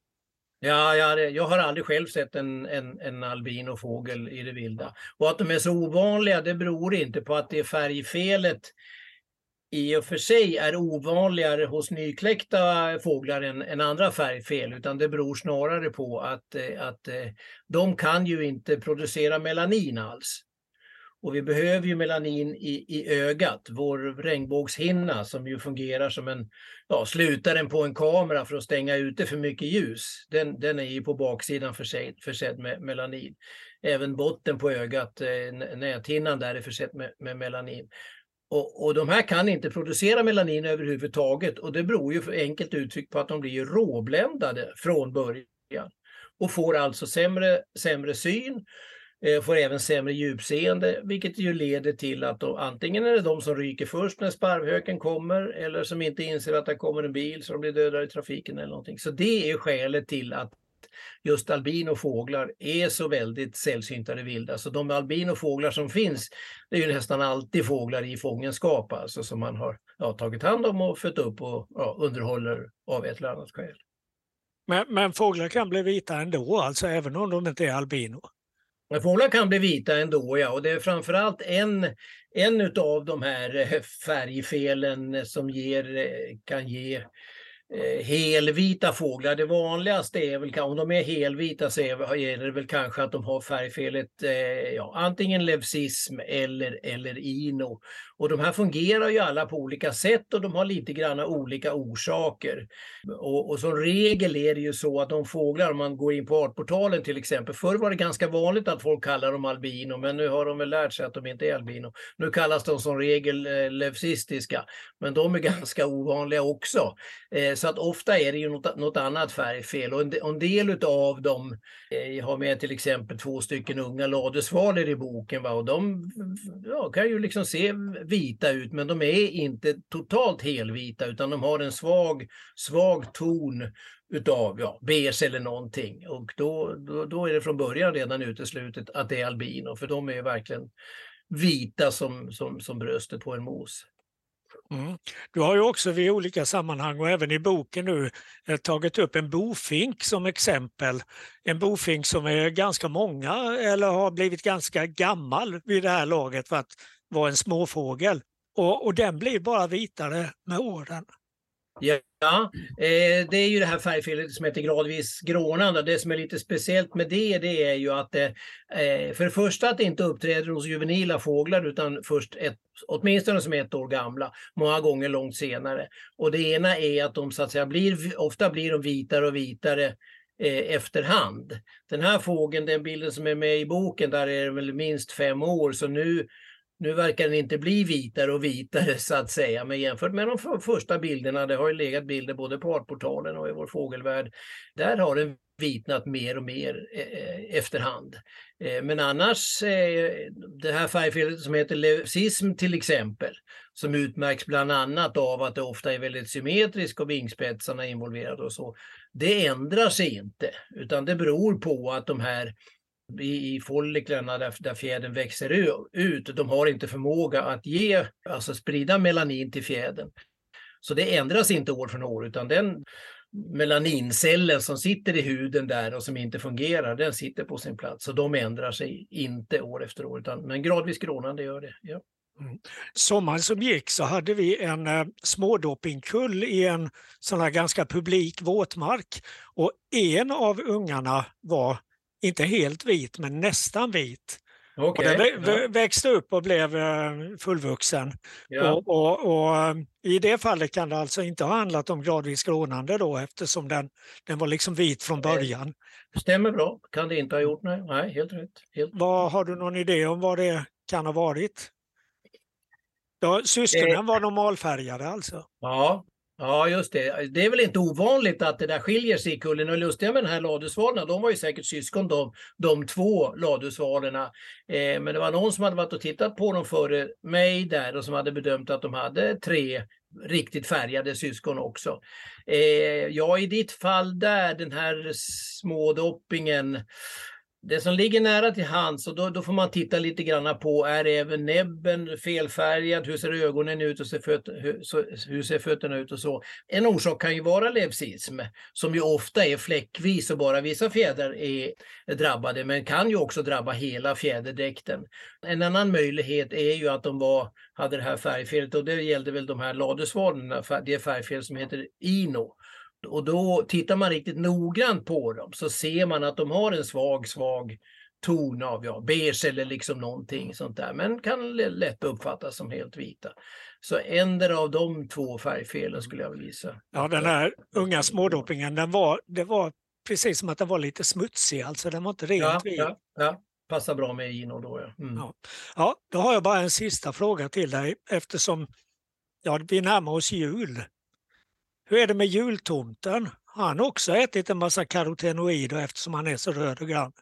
Ja, ja jag har aldrig själv sett en, en, en albinofågel i det vilda. Och att de är så ovanliga, det beror inte på att det är färgfelet i och för sig är ovanligare hos nykläckta fåglar än, än andra färgfel, utan det beror snarare på att, eh, att eh, de kan ju inte producera melanin alls. Och vi behöver ju melanin i, i ögat, vår regnbågshinna som ju fungerar som en ja, slutaren på en kamera för att stänga ute för mycket ljus. Den, den är ju på baksidan försedd, försedd med melanin. Även botten på ögat, eh, näthinnan där är försedd med, med melanin. Och, och, de här kan inte producera melanin överhuvudtaget och det beror ju för enkelt uttryckt på att de blir råbländade från början och får alltså sämre, sämre syn, Eh, får även sämre djupseende, vilket ju leder till att då, antingen är det de som ryker först när sparvhöken kommer eller som inte inser att det kommer en bil så de blir dödade i trafiken eller någonting. Så det är skälet till att just albinofåglar är så väldigt sällsynta i vilda. Så de albinofåglar som finns, det är ju nästan alltid fåglar i fångenskap, alltså som man har ja, tagit hand om och fött upp och ja, underhåller av ett eller annat skäl. Men, men fåglar kan bli vita ändå, alltså även om de inte är albino? Fåglar kan bli vita ändå, ja. Och det är framförallt en, en av de här eh, färgfelen som ger, eh, kan ge eh, helvita fåglar. Det vanligaste är väl, om de är helvita så är det väl kanske att de har färgfelet ja, antingen levsism eller, eller ino. Och de här fungerar ju alla på olika sätt och de har lite grann olika orsaker. Och, och som regel är det ju så att de fåglar, om man går in på Artportalen till exempel, förr var det ganska vanligt att folk kallar dem albino, men nu har de väl lärt sig att de inte är albino. Nu kallas de som regel eh, leucistiska, men de är ganska ovanliga också. Eh, så att ofta är det ju något, något annat färgfel och en, en del av dem, eh, jag har med till exempel två stycken unga ladusvalor i boken va? och de ja, kan ju liksom se vita ut men de är inte totalt helvita utan de har en svag, svag ton utav ja, beige eller någonting. Och då, då, då, är det från början redan uteslutet att det är albino för de är verkligen vita som, som, som bröstet på en mos. Mm. Du har ju också vid olika sammanhang och även i boken nu eh, tagit upp en bofink som exempel. En bofink som är ganska många eller har blivit ganska gammal vid det här laget för att var en småfågel. Och, och den blir bara vitare med åren. Ja, eh, det är ju det här färgfelet som heter gradvis grånande. Det som är lite speciellt med det, det är ju att det, eh, för det första att det inte uppträder hos juvenila fåglar utan först ett, åtminstone som ett år gamla, många gånger långt senare. Och det ena är att de så att säga blir, ofta blir de vitare och vitare eh, efterhand. Den här fågeln, den bilden som är med i boken, där är det väl minst fem år, så nu nu verkar den inte bli vitare och vitare så att säga, men jämfört med de första bilderna, det har ju legat bilder både på Artportalen och i vår fågelvärld, där har den vitnat mer och mer eh, eh efterhand. Eh, men annars, eh, det här färgfelet som heter leucism till exempel, som utmärks bland annat av att det ofta är väldigt symmetriskt och vingspetsarna är involverade och så, det ändrar sig inte, utan det beror på att de här i, i folliklarna där, där fjädern växer ut, de har inte förmåga att ge, alltså sprida melanin till fjädern. Så det ändras inte år från år utan den melanincellen som sitter i huden där och som inte fungerar, den sitter på sin plats. Så de ändrar sig inte år efter år, utan, men gradvis grånande gör det. Ja. Mm. Sommaren som gick så hade vi en eh, smådoppingkull i en sån här ganska publik våtmark och en av ungarna var inte helt vit, men nästan vit. Okay. Och den växte upp och blev eh, fullvuxen. Ja. Och, och, och, eh, I det fallet kan det alltså inte ha handlat om gradvis grånande då eftersom den, den var liksom vit från början. Stämmer bra, kan det inte ha gjort. Nej, nej helt rätt. Helt. Vad, har du någon idé om vad det kan ha varit? Ja, syskonen var normalfärgade alltså? Ja, Ja, just det. Det är väl inte ovanligt att det där skiljer sig i kullen. Och lustiga med den här ladusvalarna, de var ju säkert syskon de, de två ladusvalarna. Eh, men det var någon som hade varit och tittat på dem före mig där och som hade bedömt att de hade tre riktigt färgade syskon också. Eh, ja, i ditt fall där, den här smådoppingen, det som ligger nära till hands, och då, då, får man titta lite grann på, är även näbben felfärgad? Hur ser ögonen ut och ser föt, hur, hur, ser fötterna ut och så? En orsak kan ju vara leucism, som ju ofta är fläckvis och bara vissa fjädrar är drabbade, men kan ju också drabba hela fjäderdräkten. En annan möjlighet är ju att de var, hade det här färgfelet och det gällde väl de här ladusvanorna, det färgfel som heter INO och då tittar man riktigt noggrant på dem så ser man att de har en svag, svag ton av ja, beige eller liksom någonting sånt där. Men kan lätt uppfattas som helt vita. Så ändra av de två färgfelen skulle jag gissa. Ja, den här unga smådopingen, den var, det var precis som att den var lite smutsig, alltså den var inte rent ja, vit. Ja, ja, passar bra med Ino då. Ja. Mm. Ja. ja, då har jag bara en sista fråga till dig eftersom ja, vi närmar oss jul. Hur är det med jultomten? Har han också ätit en massa karotenoider eftersom han är så röd och grann?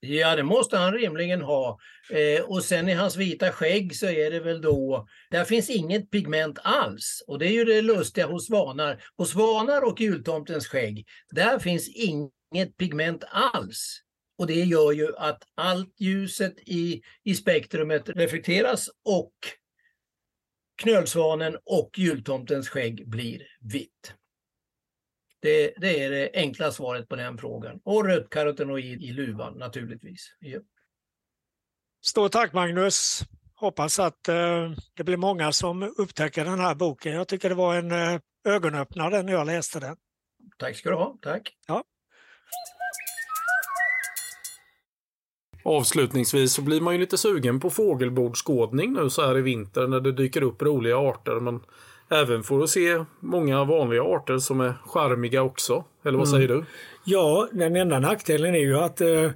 Ja, det måste han rimligen ha. Eh, och sen i hans vita skägg så är det väl då, där finns inget pigment alls. Och det är ju det lustiga hos svanar. Hos svanar och jultomtens skägg, där finns inget pigment alls. Och det gör ju att allt ljuset i, i spektrumet reflekteras och knölsvanen och jultomtens skägg blir vitt. Det, det, är det enkla svaret på den frågan. Och rött karotenoid i luvan naturligtvis. Ja. Stort tack Magnus! Hoppas att eh, det blir många som upptäcker den här boken. Jag tycker det var en eh, ögonöppnare när jag läste den. Tack ska du ha. Tack! Ja. Avslutningsvis så blir man ju lite sugen på fågelbordsskådning nu så här i vinter när det dyker upp roliga arter. Men även får att se många vanliga arter som är charmiga också. Eller vad mm. säger du? Ja, den enda nackdelen är ju att eh,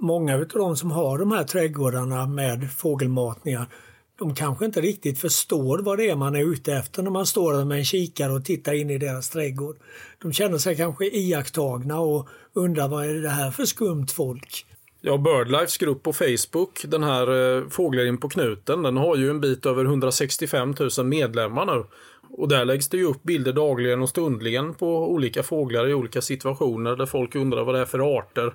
många av de som har de här trädgårdarna med fågelmatningar de kanske inte riktigt förstår vad det är man är ute efter när man står där med en kikare och tittar in i deras trädgård. De känner sig kanske iakttagna och undrar vad är det här för skumt folk? Ja, Birdlifes grupp på Facebook, den här eh, Fåglar in på knuten, den har ju en bit över 165 000 medlemmar nu. Och där läggs det ju upp bilder dagligen och stundligen på olika fåglar i olika situationer där folk undrar vad det är för arter.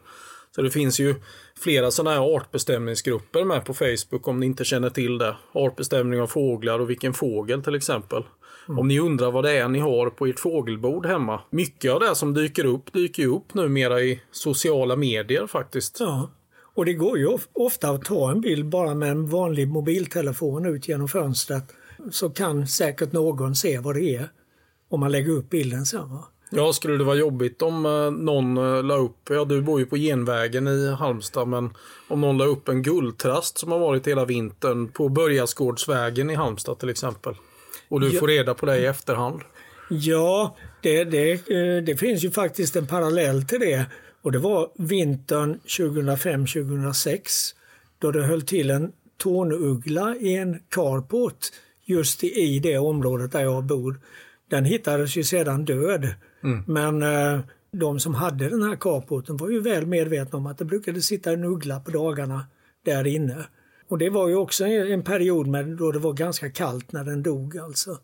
Så det finns ju flera sådana här artbestämningsgrupper med på Facebook om ni inte känner till det. Artbestämning av fåglar och vilken fågel till exempel. Mm. Om ni undrar vad det är ni har på ert fågelbord hemma. Mycket av det som dyker upp dyker ju upp numera i sociala medier faktiskt. Ja. Och det går ju ofta att ta en bild bara med en vanlig mobiltelefon ut genom fönstret. Så kan säkert någon se vad det är om man lägger upp bilden sen. Va? Ja, skulle det vara jobbigt om eh, någon eh, la upp, ja du bor ju på Genvägen i Halmstad, men om någon la upp en guldtrast som har varit hela vintern på Börjasgårdsvägen i Halmstad till exempel. Och du ja. får reda på det i efterhand. Ja, det, det, eh, det finns ju faktiskt en parallell till det. Och det var vintern 2005-2006 då det höll till en tornuggla i en carport just i det området där jag bor. Den hittades ju sedan död. Mm. Men eh, de som hade den här carporten var ju väl medvetna om att det brukade sitta en uggla på dagarna där inne. Och det var ju också en period med, då det var ganska kallt när den dog alltså.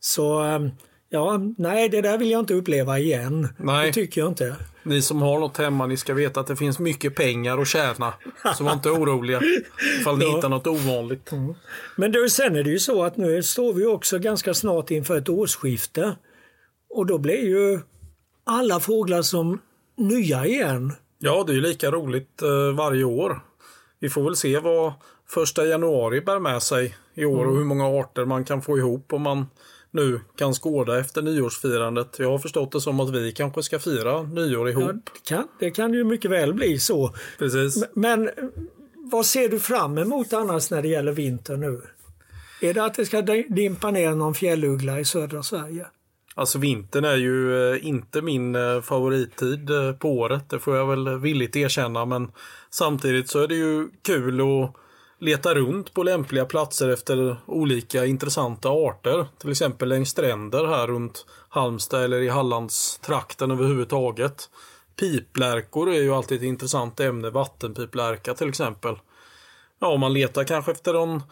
Så eh, Ja, nej det där vill jag inte uppleva igen. Nej. Det tycker jag inte. Ni som har något hemma, ni ska veta att det finns mycket pengar att tjäna. Så var inte oroliga ifall ni ja. hittar något ovanligt. Mm. Men då, sen är det ju så att nu står vi också ganska snart inför ett årsskifte. Och då blir ju alla fåglar som nya igen. Ja, det är ju lika roligt eh, varje år. Vi får väl se vad första januari bär med sig i år mm. och hur många arter man kan få ihop om man nu kan skåda efter nyårsfirandet. Jag har förstått det som att vi kanske ska fira nyår ihop. Ja, det, kan, det kan ju mycket väl bli så. Precis. Men vad ser du fram emot annars när det gäller vinter nu? Är det att det ska dimpa ner någon fjälluggla i södra Sverige? Alltså vintern är ju eh, inte min eh, favorittid eh, på året, det får jag väl villigt erkänna. Men samtidigt så är det ju kul att leta runt på lämpliga platser efter olika intressanta arter. Till exempel längs stränder här runt Halmstad eller i Hallandstrakten överhuvudtaget. Piplärkor är ju alltid ett intressant ämne. Vattenpiplärka till exempel. Ja, man letar kanske efter någon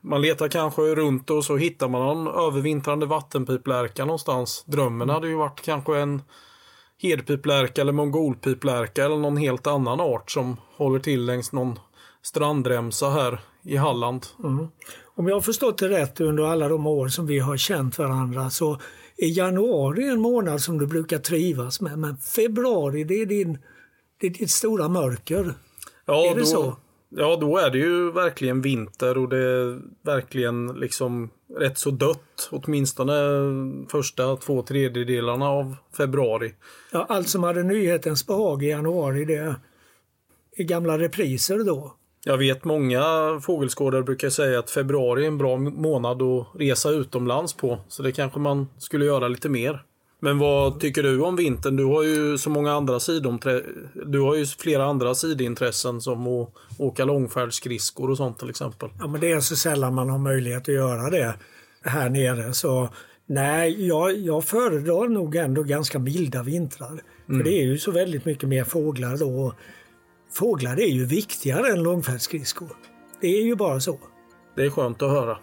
man letar kanske runt och så hittar man någon övervintrande vattenpiplärka någonstans. Drömmen hade ju varit kanske en hedpiplärka eller mongolpiplärka eller någon helt annan art som håller till längs någon strandremsa här i Halland. Mm. Om jag har förstått det rätt under alla de år som vi har känt varandra så är januari en månad som du brukar trivas med men februari det är, din, det är ditt stora mörker. Ja, är det då, så? Ja, då är det ju verkligen vinter och det är verkligen liksom rätt så dött. Åtminstone första två tredjedelarna av februari. Ja, allt som hade nyhetens behag i januari det i gamla repriser då. Jag vet många fågelskådare brukar säga att februari är en bra månad att resa utomlands på. Så det kanske man skulle göra lite mer. Men vad tycker du om vintern? Du har ju så många andra sidom Du har ju flera andra sidintressen som att åka långfärdsskridskor och sånt till exempel. Ja men det är så sällan man har möjlighet att göra det här nere så nej, jag, jag föredrar nog ändå ganska milda vintrar. Mm. För det är ju så väldigt mycket mer fåglar då. Fåglar är ju viktigare än långfärdsskridskor. Det är ju bara så. Det är skönt att höra.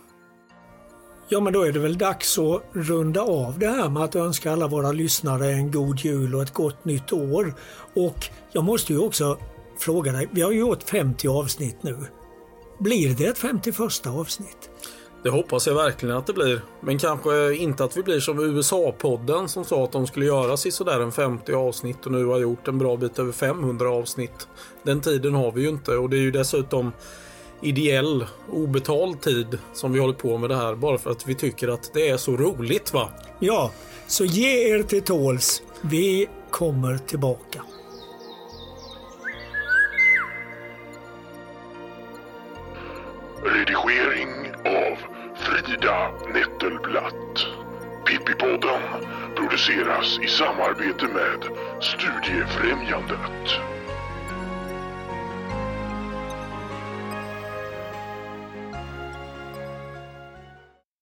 Ja, men då är det väl dags att runda av det här med att önska alla våra lyssnare en god jul och ett gott nytt år. Och jag måste ju också fråga dig, vi har ju gjort 50 avsnitt nu. Blir det ett 51 avsnitt? Det hoppas jag verkligen att det blir. Men kanske inte att vi blir som USA-podden som sa att de skulle göra sådär en 50 avsnitt och nu har gjort en bra bit över 500 avsnitt. Den tiden har vi ju inte och det är ju dessutom ideell, obetald tid som vi håller på med det här bara för att vi tycker att det är så roligt va? Ja, så ge er till tåls. Vi kommer tillbaka. Redigering av Frida Nettelblatt. Pippipodden produceras i samarbete med Studiefrämjandet.